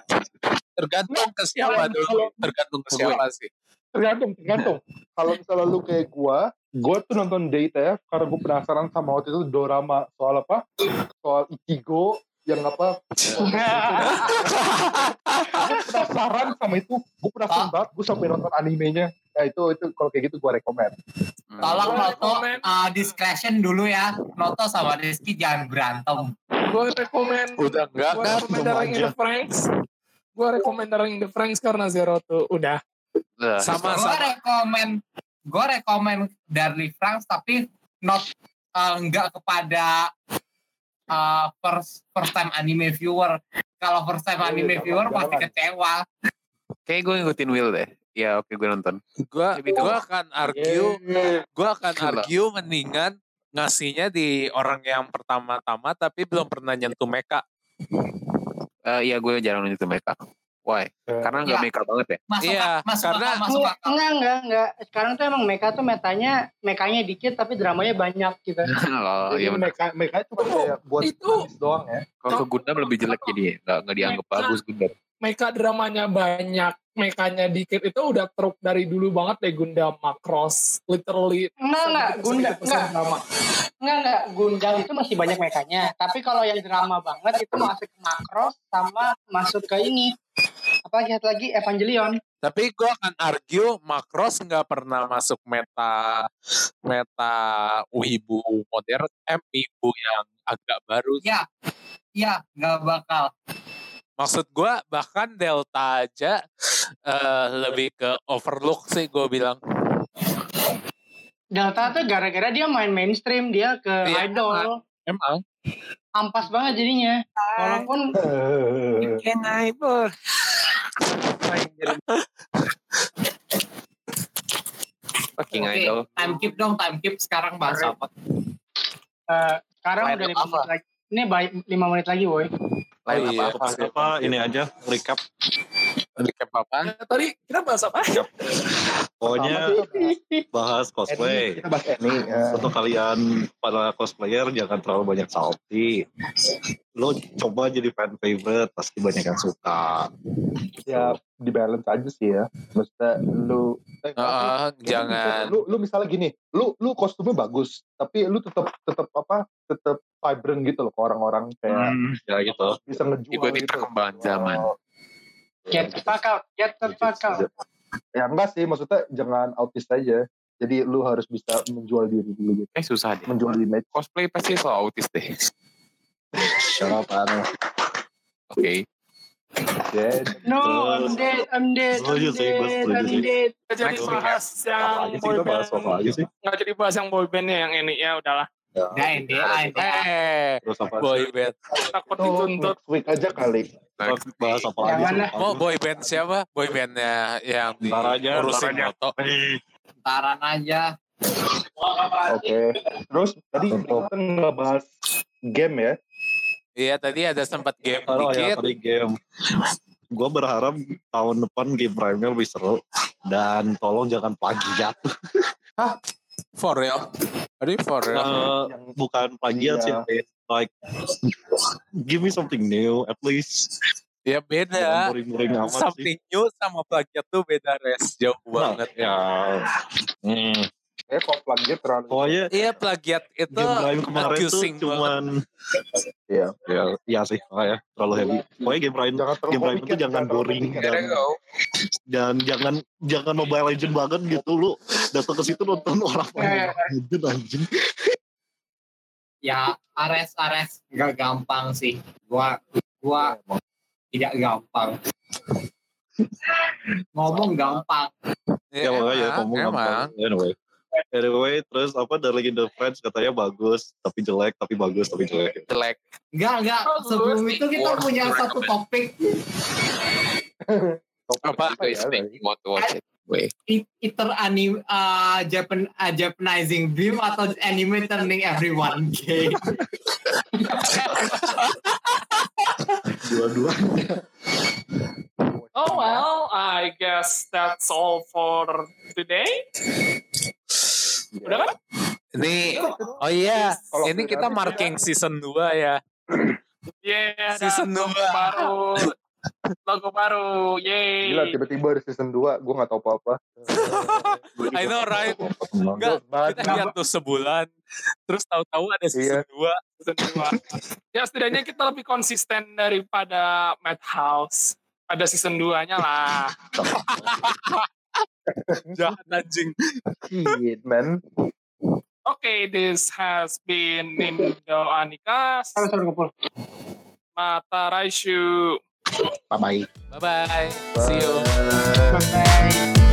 [SPEAKER 2] Tergantung ke siapa dulu. Tergantung ke siapa? sih.
[SPEAKER 7] tergantung tergantung. Kalau misalnya lu kayak gua gua tuh nonton DITF karena gue penasaran sama waktu itu dorama soal apa? Soal Ichigo yang apa penasaran sama itu gue penasaran banget gue sampai nonton animenya ya itu itu kalau kayak gitu gue rekomend
[SPEAKER 8] Hmm.
[SPEAKER 5] Tolong
[SPEAKER 1] Gua
[SPEAKER 5] Noto
[SPEAKER 1] rekomen.
[SPEAKER 5] uh, discretion dulu ya. Noto sama Rizky jangan berantem.
[SPEAKER 1] gue rekomen.
[SPEAKER 2] Udah enggak
[SPEAKER 1] Gue
[SPEAKER 2] kan?
[SPEAKER 1] rekomen Darling in the Franks. Gue rekomen Darling in the Franks karena Zero tuh udah.
[SPEAKER 8] Lah,
[SPEAKER 2] Sama
[SPEAKER 5] Gue
[SPEAKER 2] sama.
[SPEAKER 5] rekomen gue rekomen dari Franks tapi not uh, enggak kepada uh, first first time anime viewer. Kalau first time
[SPEAKER 7] Oh,
[SPEAKER 5] anime
[SPEAKER 7] jangan,
[SPEAKER 5] viewer pasti kecewa.
[SPEAKER 8] Kayak gue ngikutin Will deh. Ya oke gue nonton.
[SPEAKER 2] Gua
[SPEAKER 8] Lebih
[SPEAKER 2] gua akan argue,
[SPEAKER 7] Yeay.
[SPEAKER 2] gua akan argue mendingan ngasihnya di orang yang pertama-tama tapi belum pernah nyentuh mecha.
[SPEAKER 8] Eh iya gue jarang nonton mereka. Why? Karena nggak
[SPEAKER 5] Ya.
[SPEAKER 8] meka banget ya.
[SPEAKER 5] Masuk
[SPEAKER 2] Iya,
[SPEAKER 5] masuk
[SPEAKER 2] karena-
[SPEAKER 5] akal, masuk akal.
[SPEAKER 9] Enggak, enggak, enggak. Sekarang tuh emang mecha tuh metanya, mekanya dikit tapi dramanya banyak gitu.
[SPEAKER 8] oh
[SPEAKER 7] Jadi
[SPEAKER 8] iya benar.
[SPEAKER 7] mereka mereka cuma kayak buat
[SPEAKER 1] Itu-
[SPEAKER 7] itu doang ya
[SPEAKER 8] Kalau ke Gundam lebih jelek jadi nggak nggak dianggap
[SPEAKER 1] Mereka-
[SPEAKER 8] bagus Gundam.
[SPEAKER 1] Meka dramanya banyak, mekanya dikit itu udah truk dari dulu banget deh Gundam Macross. Literally.
[SPEAKER 9] Enggak, enggak.
[SPEAKER 1] 70%
[SPEAKER 9] Gundam, enggak.
[SPEAKER 1] drama.
[SPEAKER 9] Enggak, enggak. Gundam itu masih banyak mekanya. Tapi kalau yang drama banget itu masuk ke Macross sama masuk ke ini. Apa lihat lagi Evangelion.
[SPEAKER 2] Tapi gua akan argue Macross nggak pernah masuk meta meta wibu modern, eh wibu yang agak baru.
[SPEAKER 5] Ya, ya nggak bakal.
[SPEAKER 2] Maksud gue bahkan Delta aja eh, lebih ke overlook sih gue bilang.
[SPEAKER 9] Delta tuh gara-gara dia main mainstream dia ke
[SPEAKER 2] Iya,
[SPEAKER 9] idol
[SPEAKER 2] Emang.
[SPEAKER 9] ampas banget jadinya walaupun
[SPEAKER 8] Fucking
[SPEAKER 5] Oke,
[SPEAKER 8] idol.
[SPEAKER 5] time keep dong, time keep. Sekarang bahas apa?
[SPEAKER 9] eh, sekarang
[SPEAKER 8] Main
[SPEAKER 9] udah lima menit lagi ini baik lima menit lagi boy
[SPEAKER 8] Lain
[SPEAKER 2] Oh, iya.
[SPEAKER 8] apa?
[SPEAKER 3] apa ini aja recap
[SPEAKER 2] Recap?
[SPEAKER 1] Eh, tadi kita bahas apa?
[SPEAKER 3] pokoknya bahas cosplay
[SPEAKER 7] Kita bahas ini. ya.
[SPEAKER 3] untuk kalian para cosplayer jangan terlalu banyak salty lo coba jadi fan favorite pasti banyak yang suka
[SPEAKER 7] ya di balance aja sih ya. Maksudnya lu tapi-
[SPEAKER 2] jangan.
[SPEAKER 7] lu lu misalnya gini, lu lu kostumnya bagus, tapi lu tetap tetap apa? Tetap vibrant gitu loh ke orang-orang kayak
[SPEAKER 3] ya gitu
[SPEAKER 7] bisa ngejual
[SPEAKER 8] Ikuti
[SPEAKER 7] gitu.
[SPEAKER 8] perkembangan zaman.
[SPEAKER 7] Oh,
[SPEAKER 9] get the fuck out get the fuck out
[SPEAKER 7] ya enggak sih, maksudnya jangan autis aja. Jadi lu harus bisa menjual diri dulu gitu.
[SPEAKER 8] Eh susah deh.
[SPEAKER 7] Menjual image.
[SPEAKER 8] Cosplay pasti selalu autis deh.
[SPEAKER 3] syarat aneh
[SPEAKER 8] Oke.
[SPEAKER 7] Ya,
[SPEAKER 9] no I'm dead I'm dead I'm
[SPEAKER 3] sih, gue
[SPEAKER 9] dead
[SPEAKER 3] setuju
[SPEAKER 9] I'm
[SPEAKER 3] sih.
[SPEAKER 9] dead
[SPEAKER 1] Kita jadi
[SPEAKER 8] Next
[SPEAKER 1] bahas yang
[SPEAKER 3] apa aja sih kita bahas apa
[SPEAKER 1] boyband.
[SPEAKER 3] aja sih
[SPEAKER 1] Nggak jadi bahas yang boybandnya yang ini ya udahlah.
[SPEAKER 5] Udah, NDA, NDA.
[SPEAKER 2] Eh,
[SPEAKER 3] terus apa
[SPEAKER 2] boy band.
[SPEAKER 1] Takut
[SPEAKER 7] itu
[SPEAKER 1] dituntut.
[SPEAKER 7] week aja kali.
[SPEAKER 3] Bahas apa sih
[SPEAKER 2] Mau boy band siapa? Boy bandnya yang di urusin moto.
[SPEAKER 5] Taran aja.
[SPEAKER 7] Oke. Terus tadi kita nggak bahas game ya.
[SPEAKER 2] Iya tadi ada sempat game
[SPEAKER 3] Oh ya
[SPEAKER 2] dikit.
[SPEAKER 3] tadi game. Gue berharap tahun depan game Primal lebih seru dan tolong jangan plagiat.
[SPEAKER 2] For real. Tadi for real.
[SPEAKER 3] Eh, bukan plagiat sih,
[SPEAKER 7] Iya.
[SPEAKER 3] like give me something new at least.
[SPEAKER 2] Ya beda.
[SPEAKER 3] boring-boring amat sih.
[SPEAKER 2] Something new sama plagiat tuh beda res. Jauh
[SPEAKER 3] Nah,
[SPEAKER 2] banget.
[SPEAKER 3] ya. Hmm.
[SPEAKER 7] Eh kok plagiat terlalu.
[SPEAKER 3] Pokoknya
[SPEAKER 2] Iya plagiat itu
[SPEAKER 3] game kemarin tuh cuman
[SPEAKER 7] Iya.
[SPEAKER 3] ya, ya sih, makanya terlalu heavy. Pokoknya game Prime
[SPEAKER 7] Jangan terlalu
[SPEAKER 3] game Prime
[SPEAKER 7] komik
[SPEAKER 3] itu
[SPEAKER 7] ya,
[SPEAKER 3] jangan boring
[SPEAKER 7] ya.
[SPEAKER 3] dan dan jangan jangan Mobile Legend banget gitu lu datang ke situ nonton orang main Mobile Legend anjing.
[SPEAKER 5] Ya, Ares, Ares. Nggak gampang sih. Gua, gua tidak gampang. Ngomong gampang.
[SPEAKER 3] Ya, makanya ngomong gampang. Anyway. Anyway, terus apa Darling in the Friends katanya bagus, tapi jelek, tapi bagus, tapi jelek.
[SPEAKER 8] Jelek.
[SPEAKER 5] Enggak, enggak. Sebelum itu kita punya satu topik.
[SPEAKER 2] Apa?
[SPEAKER 8] Want to watch it.
[SPEAKER 5] Either anim, uh, Japan, uh, Japanizing beam atau anime turning everyone gay.
[SPEAKER 3] Dua-dua.
[SPEAKER 1] Oh well, I guess that's all for today. Udah kan?
[SPEAKER 2] Ini oh iya,
[SPEAKER 7] Kalau
[SPEAKER 2] ini kita marking season 2 ya.
[SPEAKER 1] Yeah,
[SPEAKER 2] Season
[SPEAKER 1] ada logo
[SPEAKER 2] dua.
[SPEAKER 1] baru. Logo baru. Yeay.
[SPEAKER 7] Gila tiba-tiba ada season 2 gue gak tau apa-apa.
[SPEAKER 2] I know right. Enggak, kita lihat tuh sebulan, terus tahu-tahu ada season
[SPEAKER 7] Iya.
[SPEAKER 2] 2.
[SPEAKER 1] Season dua. ya setidaknya kita lebih konsisten daripada Madhouse. Ada season 2-nya lah.
[SPEAKER 2] Jahat anjing.
[SPEAKER 7] Shit man.
[SPEAKER 1] Oke, this has been Nindo Anika. Mata Raishu.
[SPEAKER 3] Bye-bye.
[SPEAKER 2] Bye bye. See you.
[SPEAKER 7] Bye.
[SPEAKER 9] Bye.